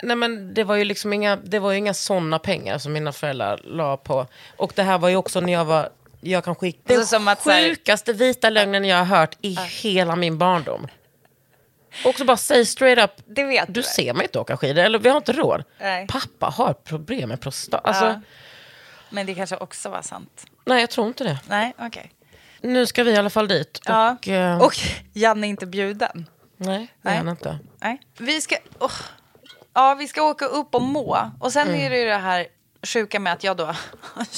Nej men det var ju liksom inga, det var ju inga sådana pengar som mina föräldrar la på. Och det här var ju också när jag var, jag kanske gick, den Alltså som att sjukaste vita lögnen jag har hört i hela min barndom. Och så bara säg straight up, Det vet du du. ser mig inte åka skidor, eller vi har inte råd. Nej. Pappa har problem med prostat. Alltså, Ja. Men det kanske också var sant. Nej jag tror inte det. Nej, okej. Nu ska vi i alla fall dit. Ja. Och, eh, Och Janne är inte bjuden. nej, det Nej. är han inte. Nej. Vi ska... åh. Ja, vi ska åka upp och må. Och sen Mm. är det ju det här sjuka med att jag då...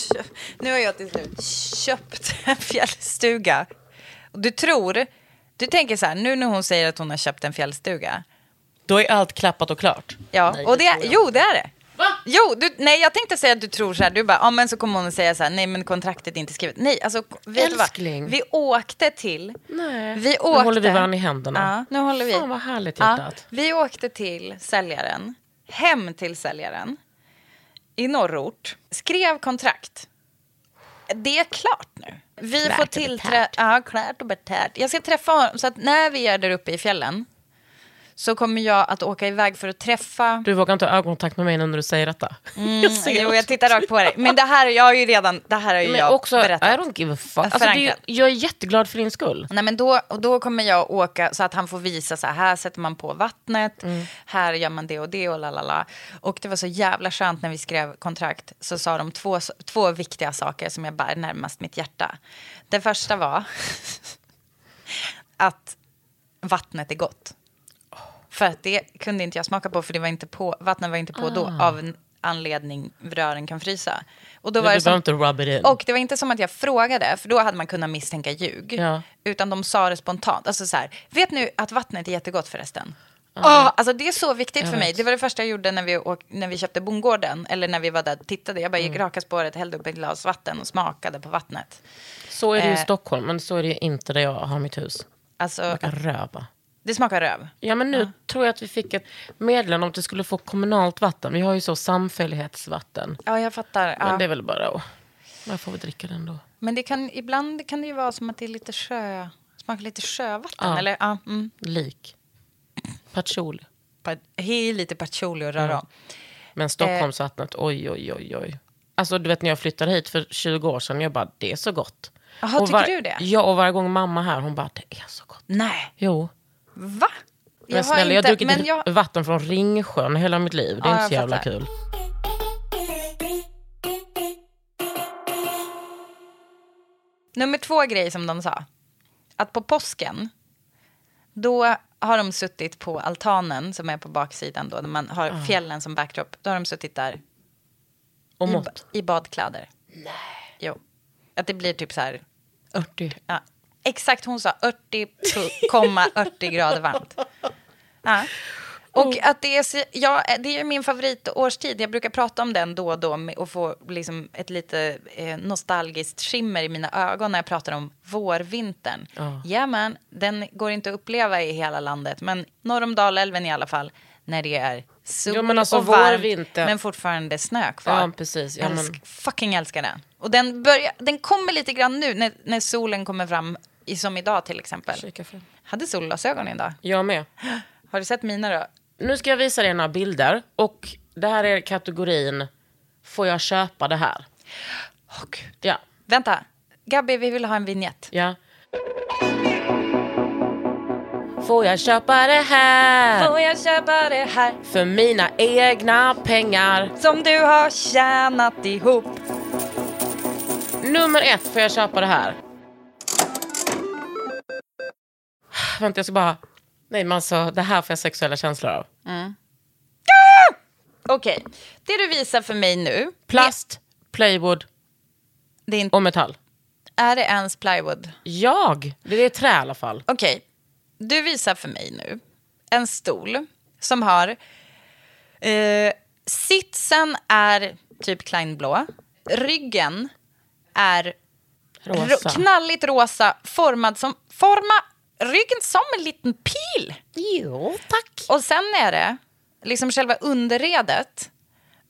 (laughs) nu har jag till slut köpt en fjällstuga. Och du tror... Du tänker så här, nu när hon säger att hon har köpt en fjällstuga. Då är allt klappat och klart. Ja, Nej, och det, jo det är det. Jo, du, nej jag tänkte säga att du tror så här, du bara, ja men så kommer hon att säga så här, nej men kontraktet är inte skrivet. Nej, alltså vet du vad? Älskling. Vi åkte till, Nej. vi Nu åkte. håller vi varandra i händerna. Ja, nu håller vi. Fan vad härligt Ja, hjärtat. vi åkte till säljaren, hem till säljaren, i norrort, skrev kontrakt. Det är klart nu. Vi Klart får tillträde. Ja, klart och betärt. Jag ska träffa honom, så att när vi är där uppe i fjällen så kommer jag att åka iväg för att träffa... Du vågar inte ha ögonkontakt med mig när du säger detta. (laughs) jag ser Jo, jag tittar rakt på dig. Men det här, jag har ju redan, det här har Men jag också, berättat. I don't give a fuck. Alltså, är, jag är jätteglad för din skull. Nej, men då, och då kommer jag åka så att han får visa så här, här sätter man på vattnet, Mm. här gör man det och det och lalala. Och det var så jävla skönt när vi skrev kontrakt så sa de två, två viktiga saker som jag bär närmast mitt hjärta. Det första var (laughs) att vattnet är gott. För att det kunde inte jag smaka på för det var inte på, vattnet var inte på då av anledning rören kan frysa. Och då var det behöver som, och det var inte som att jag frågade, för då hade man kunnat misstänka ljug. Ja. Utan de sa det spontant. Alltså så här, vet ni att vattnet är jättegott förresten? Ah, alltså det är så viktigt för mig. vet. Det var det första jag gjorde när vi, åk, när vi köpte bondgården. Eller när vi var där och tittade. Jag bara Mm. gick raka spåret, hällde upp ett glas vatten och smakade på vattnet. Så är det ju i Eh. Stockholm, men så är det inte där jag har mitt hus. Alltså, Smakar röva. Det smakar röv. Ja, men nu tror jag att vi fick ett meddelande om att vi skulle få kommunalt vatten. Vi har ju så samfällighetsvatten. Ja, jag fattar. Ja. Men det är väl bara att... Jag får väl dricka den då. Men det kan, ibland kan det ju vara som att det är lite sjö... Smakar lite sjövatten. Ja. Eller, ja, mm. Lik. Patchouli. Pa- He är lite patchouli och röra om. Men Stockholmsvattnet, oj, oj, oj, oj. Alltså du vet när jag flyttade hit för 20 år sedan, jag bara det är så gott. Jaha, tycker var- du det? Ja, och varje gång mamma här, hon bara det är så gott. Nej. Jo. Va? Men har snälla, jag har druckit men jag, vatten från Ringsjön hela mitt liv. Det är Ja, inte så jag jävla fattar. kul. Nummer två grej som de sa. Att på påsken, då har de suttit på altanen som är på baksidan då, där man har Ah. fjällen som backdrop. Då har de suttit där i, i badkläder. Nej. Jo. Att det blir typ så här, 80. ja, exakt hon sa 80,80 grader varmt. Ja. Och att det är, ja, det är min favoritårstid. Jag brukar prata om den då och då och få liksom ett lite eh, nostalgiskt skimmer i mina ögon när jag pratar om vårvintern. Ja, men den går inte att uppleva i hela landet, men norr om Dalälven i alla fall, när det är sol Ja, men alltså och varmt, men fortfarande snö kvar. Ja, precis. Ja, men- Älsk, fucking älskar den. Och den, börjar, den kommer lite grann nu när, när solen kommer fram, som idag till exempel. Kika fram. Hade solglasögon idag. Jag med. Har du sett mina då? Nu ska jag visa dig några bilder. Och det här är kategorin Får jag köpa det här? Åh gud. Ja. Vänta, Gabby, vi vill ha en vignett. ja. Får jag köpa det här? Får jag köpa det här För mina egna pengar. som du har tjänat ihop? Nummer ett, får jag köpa det här? Vänta, jag ska bara... Nej, men alltså, det här får jag sexuella känslor av. Okej, det du visar för mig nu, Plast, plywood det är, inte, och metall. är det ens plywood? Jag! Det är trä i alla fall. Okej, du visar för mig nu en stol som har... Eh, sitsen är typ kleinblå. Ryggen är Rosa. ro- knalligt rosa, formad som... Forma ryggen som en liten pil. Jo, tack. Och sen är det liksom själva underredet,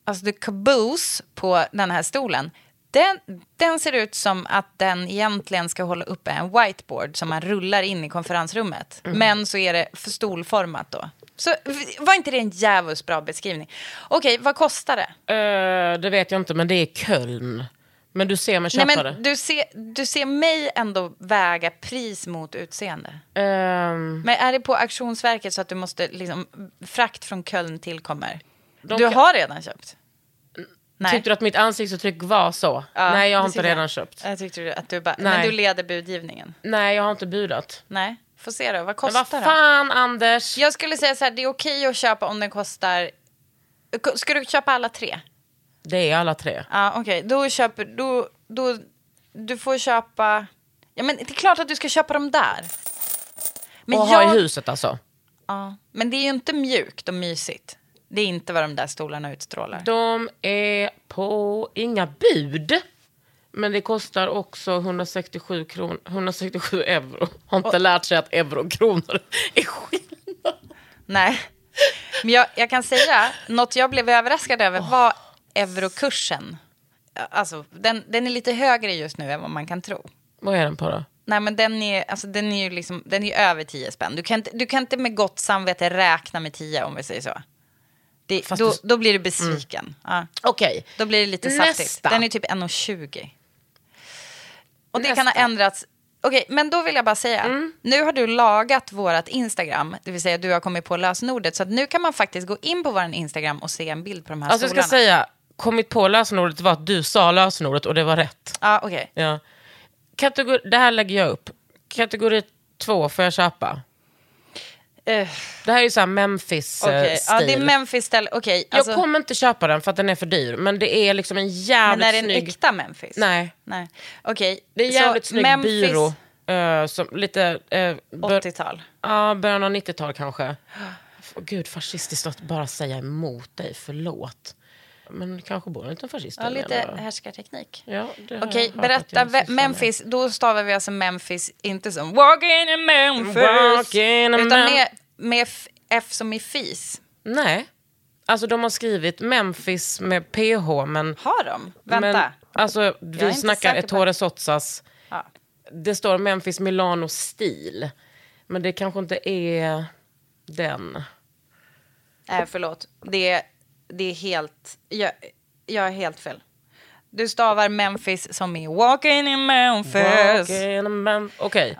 alltså the caboose på den här stolen. Den, den ser ut som att den egentligen ska hålla uppe en whiteboard som man rullar in i konferensrummet. Men så är det för stolformat då. Så var inte det en jävligt bra beskrivning? Okej, vad kostar det? Eh, det vet jag inte, men det är Köln. Men du ser mig Nej, köpa men det. du, ser, du ser mig ändå väga pris mot utseende. Ehm, Men är det på auktionsverket så att du måste liksom, frakt från Köln tillkommer? Du kan- har redan köpt? Nej. Tyckte du att mitt ansiktsuttryck var så? Ja, Nej, jag har inte tycker jag. redan köpt. Jag tyckte att du bara, Nej. men du leder budgivningen. Nej, jag har inte budat. Nej, får se då. Vad kostar vad det? fan, Anders! Jag skulle säga så här, det är okej att köpa om den kostar... Ska du köpa alla tre? Det är alla tre. Ja, okej. Då köper... Då, då, du får köpa... Ja, men det är klart att du ska köpa dem där. Men och jag- ha i huset alltså. Ja, men det är ju inte mjukt och mysigt. Det är inte vad de där stolarna utstrålar. De är på inga bud. Men det kostar också 167, kron, 167 euro. Har inte lärt sig att euro och kronor (laughs) är skillnad. Nej. Men jag, jag kan säga, något jag blev överraskad över var eurokursen. Alltså, den, den är lite högre just nu än vad man kan tro. Vad är den på då? Nej, men den är, alltså, den är ju liksom, den är över 10 spänn. Du kan, inte, du kan inte med gott samvete räkna med 10 om vi säger så. Det, då, du- då blir du besviken. Ja. Okej. Då blir det lite saftigt. Nästa. Den är typ 1,20. Och det Nästa. kan ha ändrats. Okej, men då vill jag bara säga. Nu har du lagat vårt Instagram. Det vill säga du har kommit på lösenordet. Så att nu kan man faktiskt gå in på vår Instagram och se en bild på de här Alltså jag ska stolarna. säga, kommit på lösenordet var att du sa lösenordet och det var rätt. Ja, okej. Ja. Kategori, det här lägger jag upp. Kategori två får jag köpa. Eh, Det här är ju såhär Memphis-stil. okej. Ja, det är Memphis-ställe. Okej, alltså, jag kommer inte köpa den för att den är för dyr. Men det är liksom en men jävligt är det en snygg... äkta Memphis? Nej, Nej. Okej. det är en så jävligt snygg Memphis, byrå. eh, som lite... Uh, 80-tal. Ja, början av 90-tal kanske. Gud, fascistiskt att bara säga emot dig, förlåt. Men kanske bor en liten fascist Ja, lite härskarteknik. Ja, Okej, berätta. Memphis, då stavar vi alltså Memphis inte som Walking in Memphis. Walking in utan Mem- med, med F, som i fis. Nej. Alltså de har skrivit Memphis med PH, men... Har de? Vänta. Men, alltså, vi snackar Ettore Sotsas. Ja. Det står Memphis Milano stil. Men det kanske inte är den. Nej, förlåt. Det, är- det är helt... Jag, jag är helt fel. Du stavar Memphis som i walking in Memphis. Walking Okej.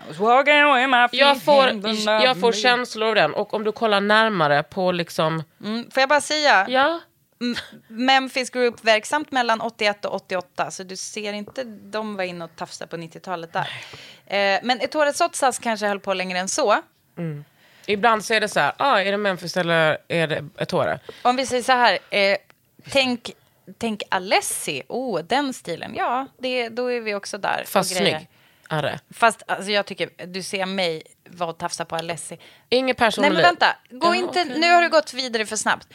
Feet Jag får, jag får känslor av den. Och om du kollar närmare på liksom... Mm, får jag bara säga? Ja. Memphis Group verksamt mellan 81 och 88, så du ser inte de var inne och tafsade på 90-talet där. Eh, men Ettore Sotsas kanske höll på längre än så. Ibland så är det så här, ah, är det Memphis eller är det Ettore? Om vi säger så här, eh, tänk, tänk Alessi, oh den stilen, ja, det, då är vi också där. Fast snygg. Är Fast alltså, jag tycker, du ser mig vara och tafsa på Alessi. Ingen person Nej men vänta, gå Ja, inte, okej. nu har du gått vidare för snabbt.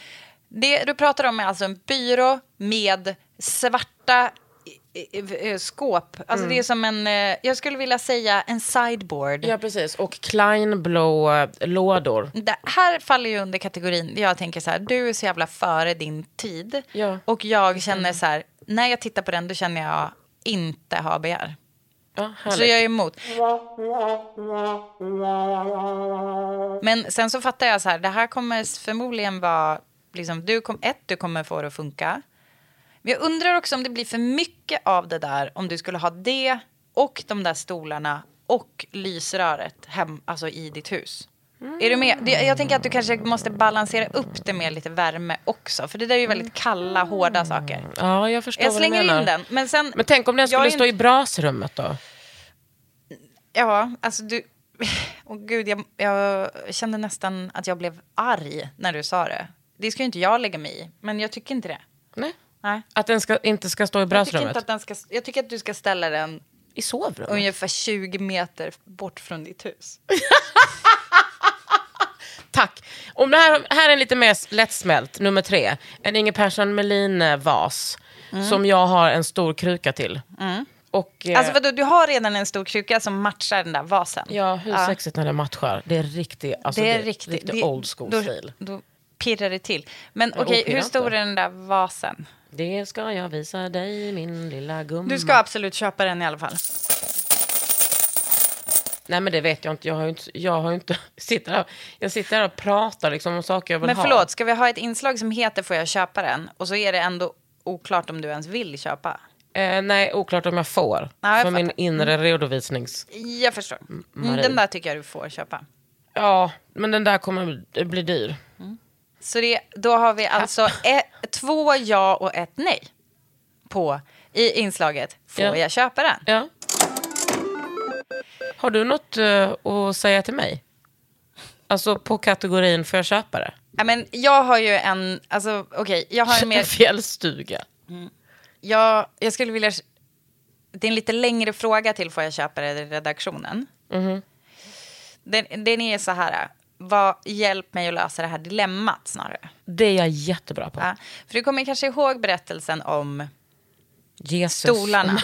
Det du pratar om är alltså en byrå med svarta skåp. Alltså Mm. det är som en, eh, jag skulle vilja säga en sideboard. Ja, precis. Och Kleinblå eh, lådor. Det här faller ju under kategorin, jag tänker så här, du är så jävla före din tid. Ja. Och jag känner så här, när jag tittar på den då känner jag inte begär. Ja, Så jag är emot. Men sen så fattar jag så här, det här kommer förmodligen vara, liksom, du kom, ett, du kommer få det att funka. Men jag undrar också om det blir för mycket av det där, om du skulle ha det och de där stolarna och lysröret hem, alltså i ditt hus. Är du med? Jag tänker att du kanske måste balansera upp det med lite värme också. För det där är ju väldigt kalla, hårda saker. Ja, jag förstår Jag vad du slänger menar. in den. Men, sen, Men tänk om den skulle stå i inte- brasrummet då? Ja, alltså du... (laughs) Åh gud, jag, jag kände nästan att jag blev arg när du sa det. Det ska ju inte jag lägga mig i, men jag tycker inte det. Nej. Nej. Att den ska, inte ska stå i Jag tycker, att den ska, jag tycker att du ska ställa den I sovrummet? ungefär 20 meter bort från ditt hus. (laughs) Tack. Om det här, här är en lite mer lättsmält, nummer tre. En Inge Persson Melin-vas. Som jag har en stor kruka till. Och, eh, Alltså vadå, du har redan en stor kruka som matchar den där vasen. Ja, hur sexigt när det matchar. Det är riktigt, alltså, det är riktigt. riktigt det- old school då, stil. Då pirrar det till. Men okej, opirrar hur stor är den där vasen? Det ska jag visa dig, min lilla gumma. Du ska absolut köpa den i alla fall. Nej, men det vet jag inte. Jag har ju inte... Jag, har inte (laughs) sitter här, jag sitter här och pratar liksom om saker jag vill Men ha. förlåt, ska vi ha ett inslag som heter Får jag köpa den? Och så är det ändå oklart om du ens vill köpa. Eh, nej, oklart om jag får. Jag för min fattar. Mm. inre redovisnings... Jag förstår. Mm, Marie. den där tycker jag du får köpa. Ja, men den där kommer bli- bli dyr. Så det, då har vi alltså ett, två ja och ett nej på i inslaget Får Ja. jag köpa den? Ja. Har du något eh, att säga till mig? Alltså på kategorin får jag köpa det? Ja, men jag har ju en, alltså okej, jag har en (laughs) mer, Fjällstuga. jag, jag skulle vilja, det är en lite längre fråga till Får jag köpa det i redaktionen. Mhm. Den, den är så här, vad, hjälp mig att lösa det här dilemmat snarare. Det är jag jättebra på. Ja, för du kommer kanske ihåg berättelsen om Jesus. stolarna.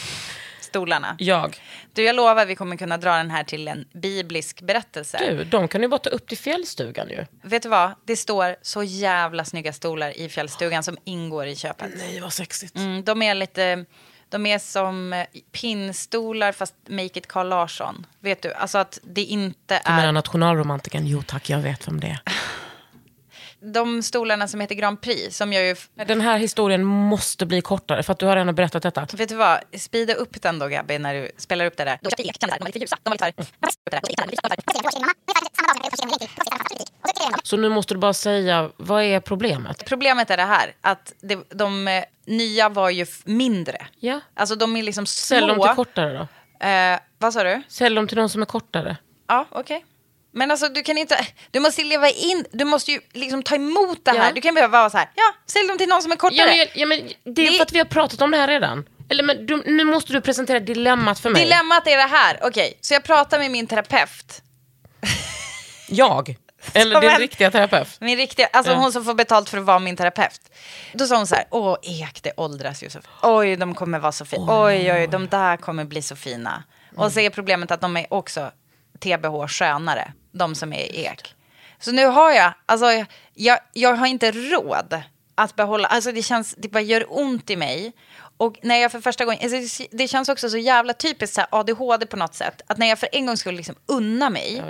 (laughs) stolarna. Jag. Du, jag lovar vi kommer kunna dra den här till en biblisk berättelse. Du, de kan ju bara ta upp till fjällstugan ju. Vet du vad? Det står så jävla snygga stolar i fjällstugan som ingår i köpet. Nej, vad sexigt. Mm, de är lite... De är som eh, pinnstolar fast make it Carl Larsson. Vet du? Alltså att det inte Du menar är... nationalromantiken? Jo tack, jag vet vem det är. De stolarna som heter Grand Prix som jag ju... Den här historien måste bli kortare för att du har redan berättat detta. Vet du vad? Speeda upp den då Gabby när du spelar upp det där. De var lite ljusa. De var lite. Så nu måste du bara säga, vad är problemet? Problemet är det här, att det, de eh, nya var ju mindre. Ja. Alltså de är liksom små. Sälj dem till kortare då. Eh, vad sa du? Sälj dem till de som är kortare. Ja, okej. Men alltså du kan inte, du måste leva in, du måste ju liksom ta emot det här. Ja. Du kan behöva vara så här, ja, sälj dem till någon som är kortare. Ja, men, ja, men det är Det- för att vi har pratat om det här redan. Eller men du, nu måste du presentera dilemmat för mig. Dilemmat är det här, okej, så jag pratar med min terapeut. Jag? Eller din en- riktiga terapeut? Min riktiga, alltså Ja. hon som får betalt för att vara min terapeut. Då sa hon så här, åh Ek, det åldras ju så Oj, de kommer vara så fina. Oj, oj, de där kommer bli så fina. Och så är problemet att de är också TBH skönare, de som är i Ek. Så nu har jag, alltså jag, jag har inte råd att behålla, alltså det känns, det bara gör ont i mig. Och när jag för första gången, alltså det- det känns också så jävla typiskt så här ADHD på något sätt. Att när jag för en gång skulle liksom unna mig.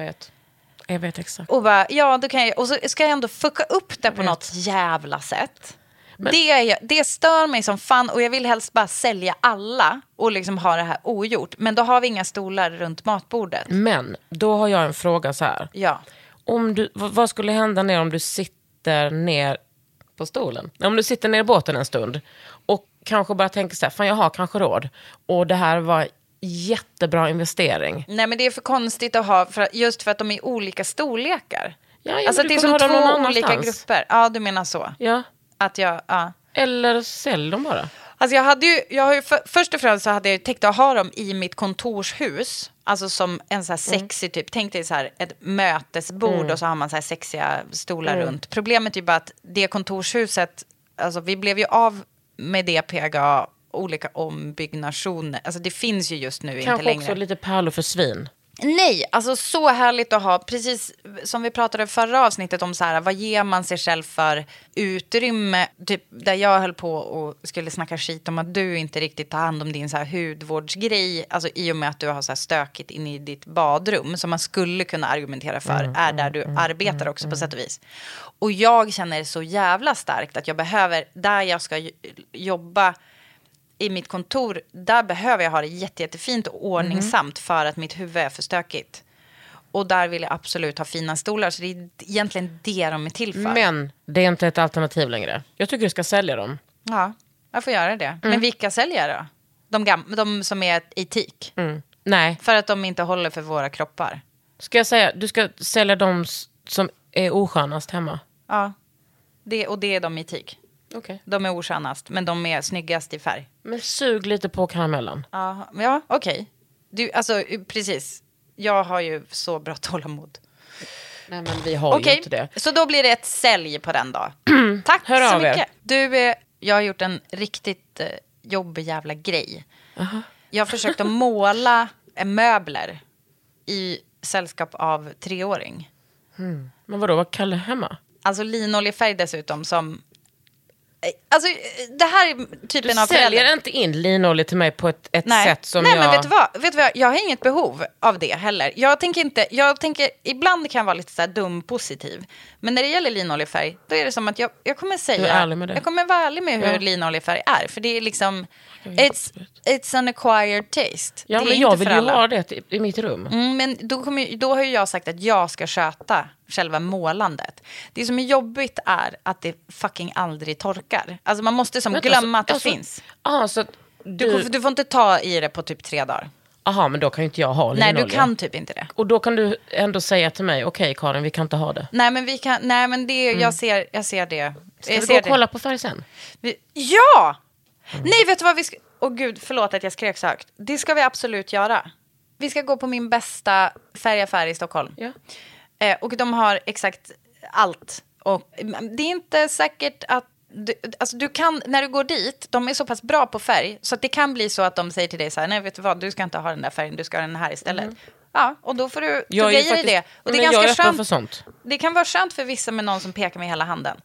Jag vet. Exakt. Och bara, ja, då kan jag, och så ska jag ändå fucka upp det på något jävla sätt. det, är, det stör mig som fan och jag vill helst bara sälja alla och liksom ha det här ogjort. Men då har vi inga stolar runt matbordet. Men då har jag en fråga så här. Ja. Om du, vad vad skulle hända ner om du sitter ner på stolen? Om du sitter ner i båten en stund och kanske bara tänker så här, fan jag har kanske råd. Och det här var jättebra investering. Nej men det är för konstigt att ha, för, just för att de är olika storlekar. Ja, alltså det är som två olika grupper. Ja, du menar så. Ja. Att jag, ja. Eller sälj dem bara. Alltså jag hade ju, jag har ju för, först och främst så hade jag tänkt att ha dem i mitt kontorshus. Alltså som en så här Mm. sexig typ, tänk dig så här ett mötesbord och så har man så här sexiga stolar Mm. runt. Problemet är ju bara att det kontorshuset, alltså vi blev ju av med det PGA, olika ombyggnationer. Alltså det finns ju just nu inte Kanske längre. också lite pärlor för svin. Nej, alltså så härligt att ha, precis som vi pratade förra avsnittet om så här, vad ger man sig själv för utrymme? Typ där jag höll på och skulle snacka skit om att du inte riktigt tar hand om din så här hudvårdsgrej, alltså i och med att du har så här stökigt inne i ditt badrum, som man skulle kunna argumentera för, är där du arbetar också på sätt och vis. Och jag känner så jävla starkt att jag behöver, där jag ska jobba, i mitt kontor, där behöver jag ha det jätte, jättefint och ordningsamt för att mitt huvud är för stökigt. Och där vill jag absolut ha fina stolar, så det är egentligen det de är till för. Men det är inte ett alternativ längre. Jag tycker du ska sälja dem. Ja, jag får göra det. Men vilka säljer jag då? De, gam- de som är i teak? Nej, För att de inte håller för våra kroppar? ska jag säga, du ska sälja de s- som är oskönast hemma. Ja, det, och det är de i teak. Okej. De är oskönast, men de är snyggast i färg. Men sug lite på karamellen. Ja, ja okej. Du, alltså precis. Jag har ju så bra tålamod. Nej men vi har ju Okej, inte det. så då blir det ett sälj på den då. (clears throat) Tack Hör så er. mycket. Du, eh, jag har gjort en riktigt eh, jobbig jävla grej. Jag har försökt att (laughs) måla eh, möbler i sällskap av treåring. Men vadå, var Kalle hemma? Alltså linoljefärg dessutom som... Alltså det här är typen Du av säljer förälder. inte in linolja till mig på ett, ett Nej, sätt som Nej jag... men vet du, vad? vet du vad? Jag har inget behov av det heller. Jag tänker inte, jag tänker, ibland kan jag vara lite så här dum positiv. Men när det gäller linoljefärg, då är det som att jag, jag kommer säga, Du är ärlig med det. jag kommer vara ärlig med hur Ja. linoljefärg är. För det är liksom, it's, it's an acquired taste. Ja det men jag vill ju alla. ha det i, mitt rum. Mm, men då, kommer, då har ju jag sagt att jag ska sköta själva målandet. Det som är jobbigt är att det fucking aldrig torkar. Alltså man måste som Vänta, glömma så- att det alltså- finns. Aha, så Du, du... du får inte ta i det på typ tre dagar. Aha, men då kan ju inte jag ha Nej, linolja. du kan typ inte det. Och då kan du ändå säga till mig, okej Karin, vi kan inte ha det. Nej, men vi kan, nej, men det, jag, ser, jag ser det. Ska jag vi gå och kolla på färg sen? Vi, ja! Nej, vet du vad vi ska... Åh gud, förlåt att jag skrek så högt. Det ska vi absolut göra. Vi ska gå på min bästa färgaffär i Stockholm. Ja. Eh, och de har exakt allt. Och mm, det är inte säkert att... Du, alltså du kan, när du går dit, de är så pass bra på färg, så att det kan bli så att de säger till dig så här, nej vet du vad, du ska inte ha den där färgen, du ska ha den här istället. Ja, och då får du Mm. Tugga är i dig det. Och det är men jag är ganska för sånt. Det kan vara skönt för vissa med någon som pekar med hela handen.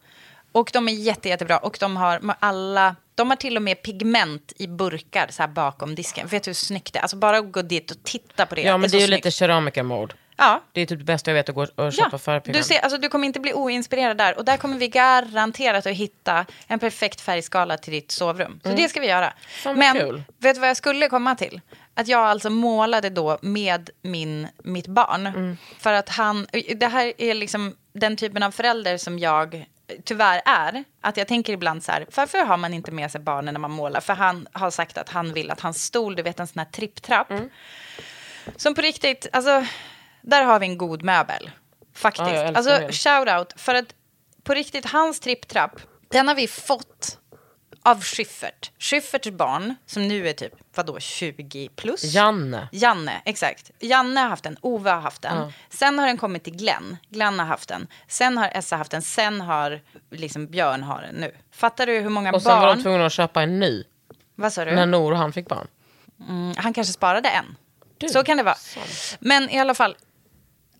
Och de är jätte, jättebra. Och de har alla... De har till och med pigment i burkar så här bakom disken. Vet du hur snyggt det är? Alltså bara gå dit och titta på det. Ja, men så det är ju snyggt. lite keramikermode. Ja, Det är typ det bästa jag vet att gå och köpa ja. färgpigment. Du, ser, alltså, du kommer inte bli oinspirerad där. Och där kommer vi garanterat att hitta en perfekt färgskala till ditt sovrum. Så det ska vi göra. Mm. Vad Men kul. vet du vad jag skulle komma till? Att jag alltså målade då med min, mitt barn. Mm. För att han, det här är liksom den typen av förälder som jag tyvärr är. Att jag tänker ibland så här, varför har man inte med sig barnen när man målar? För han har sagt att han vill att hans stol, du vet en sån här tripptrapp. Mm. Som på riktigt, alltså, där har vi en god möbel. Faktiskt. Ja, alltså, det. shout out. För att på riktigt, hans tripptrapp, den har vi fått av Schyffert. Schyfferts barn, som nu är typ, vadå, 20 plus? Janne. Janne, exakt. Janne har haft den, Ove har haft den. Ja. Sen har den kommit till Glenn. Glenn har haft den. Sen har Essa haft den. Sen har liksom Björn har den nu. Fattar du hur många Och sen var barn... de tvungna att köpa en ny. Vad sa du? När Nor och han fick barn. Mm, han kanske sparade en. Du, så kan det vara. sånt. Men i alla fall,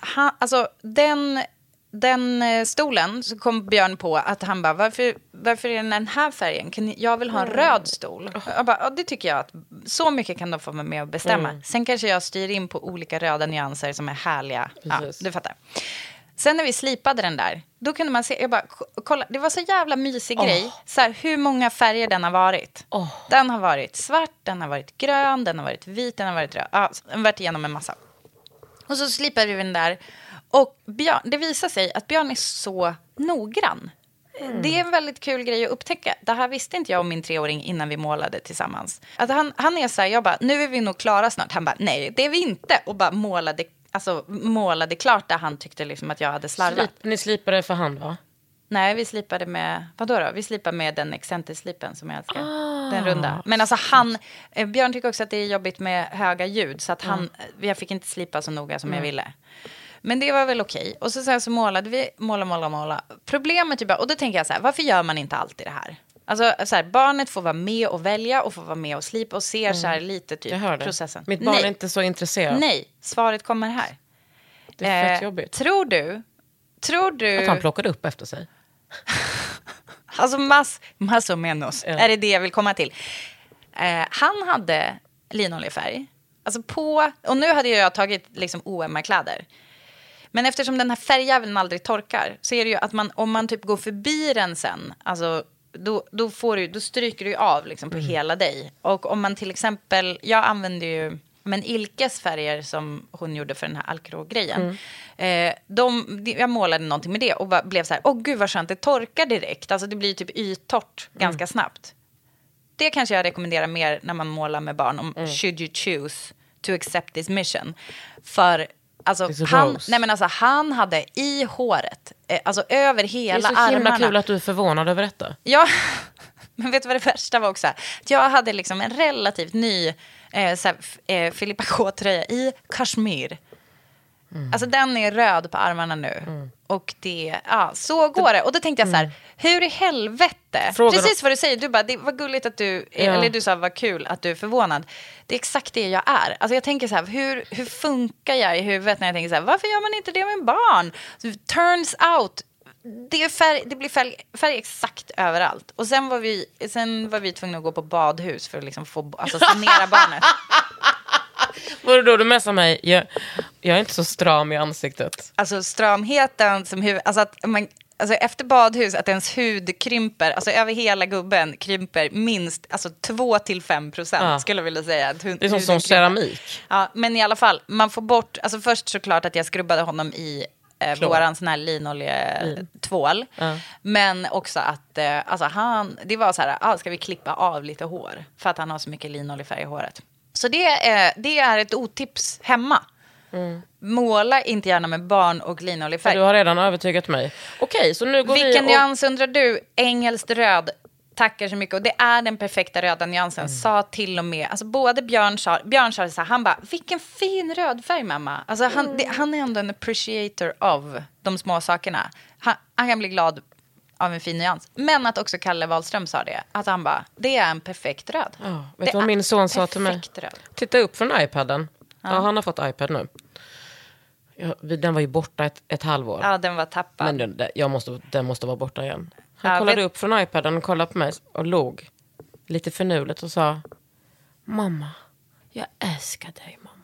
han, alltså den, den eh, stolen så kom Björn på att han bara, varför, varför är den den här färgen? Kan jag vill ha en röd stol. Jag bara, ja, det tycker jag att så mycket kan de få vara med och bestämma. Sen kanske jag styr in på olika röda nyanser som är härliga. Ja, du fattar. Sen när vi slipade den där, då kunde man se, jag bara, kolla, det var så jävla mysig grej. Så här, hur många färger den har varit. Den har varit svart, den har varit grön, den har varit vit, den har varit röd. Ja, den har varit igenom en massa. Och så slipade vi den där. Och Björn, det visar sig att Björn är så noggrann. Det är en väldigt kul grej att upptäcka. Det här visste inte jag om min treåring innan vi målade tillsammans. Att han, han är så här, jag bara, nu är vi nog klara snart. Han bara, nej det är vi inte. Och bara målade, alltså, målade klart där han tyckte liksom att jag hade slarvat. Slip, ni slipade för hand va? Nej, vi slipade med, vadå då? Vi slipade med den excenterslipen som jag älskar. Den runda. Men alltså han, eh, Björn tycker också att det är jobbigt med höga ljud. Så att han, jag fick inte slipa så noga som jag ville. Men det var väl okej. Och så sen så målade vi, måla, måla, måla. Problemet är bara, och då tänker jag så här, varför gör man inte alltid det här? Alltså så här, barnet får vara med och välja och får vara med och slipa och ser så här lite typ processen. Mitt barn Nej. är inte så intresserad. Nej, svaret kommer här. Det är fett Eh, jobbigt. Tror du, tror du... Att han plockade upp efter sig. (laughs) Alltså mass, mass och menos. Ja. Är det det jag vill komma till? Eh, han hade linoljefärg. Alltså på, och nu hade jag tagit liksom OMR-kläder. Men eftersom den här färgjäveln aldrig torkar så är det ju att man, om man typ går förbi den sen, alltså då, då, får du, då stryker du av liksom på hela dig. Och om man till exempel, jag använder ju men Ilkes färger som hon gjorde för den här Alcro-grejen. Eh, de, de, jag målade någonting med det och blev så här, åh gud vad skönt, det torkar direkt. Alltså det blir typ yttorrt ganska snabbt. Det kanske jag rekommenderar mer när man målar med barn. Om should you choose to accept this mission. För alltså, han, nej, men alltså, han hade i håret, eh, alltså över Det är hela så himla armarna. kul att du är förvånad över detta. Ja, (laughs) men vet du vad det värsta var också? Att jag hade liksom en relativt ny eh, så här, eh, Filippa (laughs) K-tröja i kashmir. Mm. Alltså den är röd på armarna nu. Och det, ja, så går det. Och då tänkte jag så här, hur i helvete? Mm. Frågar Precis vad du säger, du bara, det var gulligt att du, Ja. eller du sa vad kul att du är förvånad. Det är exakt det jag är. Alltså jag tänker så här, hur, hur funkar jag i huvudet när jag tänker så här, varför gör man inte det med barn? Turns out, det, är färg, det blir färg, färg exakt överallt. Och sen var, vi, sen var vi tvungna att gå på badhus för att liksom få, alltså sanera barnet. (laughs) Var det då du messade mig? Jag, jag är inte så stram i ansiktet. Alltså stramheten som huvud, alltså att man, alltså efter badhus att ens hud krymper, alltså över hela gubben krymper minst alltså 2 till 5 procent Ja. skulle jag vilja säga. Att hu- Det är som, som keramik. Ja, men i alla fall, man får bort, alltså först såklart att jag skrubbade honom i eh, Klor. våran sån här linoljetvål. Ja. Men också att, eh, alltså han, det var så här, ah, ska vi klippa av lite hår? För att han har så mycket linoljefärg i håret. Så det, är det är ett otips hemma. Måla inte gärna med barn och linoljefärg. du har redan övertygat mig. Okej, så nu går vi Vilken och... nyans undrar du? Engelskt röd. Tackar så mycket. Och det är den perfekta röda nyansen. Mm. Sa till och med, alltså både Björn sa, Björn sa så här, han bara, vilken fin röd färg mamma. Alltså han, Mm. det, han är ändå en appreciator av de små sakerna. Han, han kan bli glad av en fin nyans. Men att också Kalle Wahlström sa det. Att han bara, det är en perfekt röd. Ja, Det vet du vad min son sa till mig? röd. Titta upp från iPaden. Ja. han har fått iPad nu. Ja, den var ju borta ett, ett halvår. Ja, den var tappad. Men den- jag måste, den måste vara borta igen. Han Ja, kollade vet- upp från iPaden och kollade på mig och log lite förnuligt och sa Mamma, jag älskar dig mamma.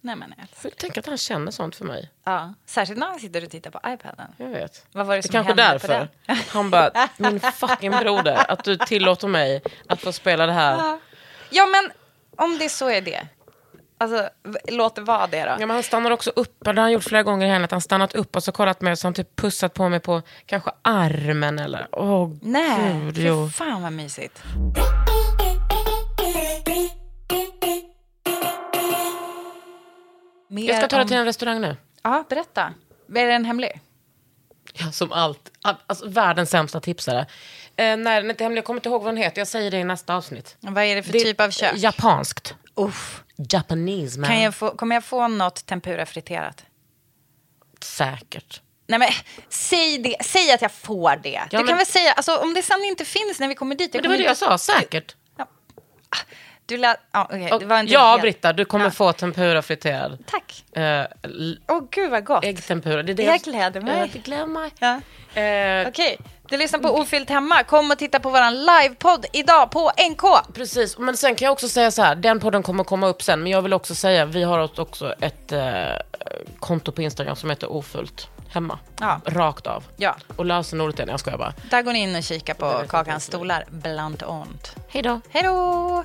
Nej, men, För tänk att han känner sånt för mig. ja. Särskilt när han sitter och tittar på iPaden. Jag vet. Vad var det Det som kanske hände på därför. den? Han bara, (laughs) min fucking broder, att du tillåter mig att få spela det här. Ja, men om det så är det. Alltså, låt det vara det då. Ja, men han stannar också upp, det har han gjort flera gånger i henne, att han stannat upp och så kollat mig och så har han typ pussat på mig på kanske armen eller, åh Nej, gud, fy jo. fan vad mysigt. Mer Jag ska ta om- till en restaurang nu. Ja, berätta. Är den hemlig? Ja, som allt. All- Alltså, världens sämsta tipsare. Eh, när den inte är hemlig, jag kommer inte ihåg vad den heter, jag säger det i nästa avsnitt. Vad är det för Det- typ av kök? Japanskt. Uff. Japanese man. Kan jag få, kommer jag få något tempura friterat? Säkert. Nej men säg det, säg att jag får det. du men- kan väl säga, alltså om det sen inte finns när vi kommer dit. Men det var det jag sa, säkert. Du lät, ja, okej, det var inte ja, helt- Britta, du kommer Ja. få tempura friterad. Tack. Eh, l- Åh gud vad gott. äggtempura. Det är det Jag gläder mig. Ja, det gläder mig. Ja. Eh, Okej, Du lyssnar på Ofyllt hemma. Kom och titta på våran livepodd idag på NK. Precis, men sen kan jag också säga så här, den podden kommer komma upp sen, men jag vill också säga, vi har också ett eh, konto på Instagram som heter ofullt hemma. Ja. Rakt av. Ja. Och lösenordet är, nej jag skojar bara. Där går ni in och kika på Kakans stolar, bland annat. Hej då. Hej då!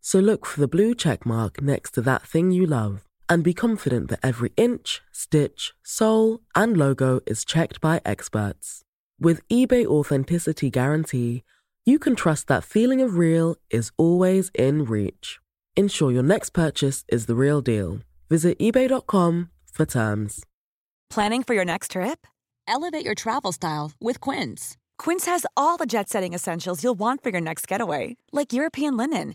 So look for the blue check mark next to that thing you love and be confident that every inch, stitch, sole, and logo is checked by experts. With eBay Authenticity Guarantee, you can trust that feeling of real is always in reach. Ensure your next purchase is the real deal. Visit eBay.com for terms. Planning for your next trip? Elevate your travel style with Quince. Quince has all the jet setting essentials you'll want for your next getaway, like European linen,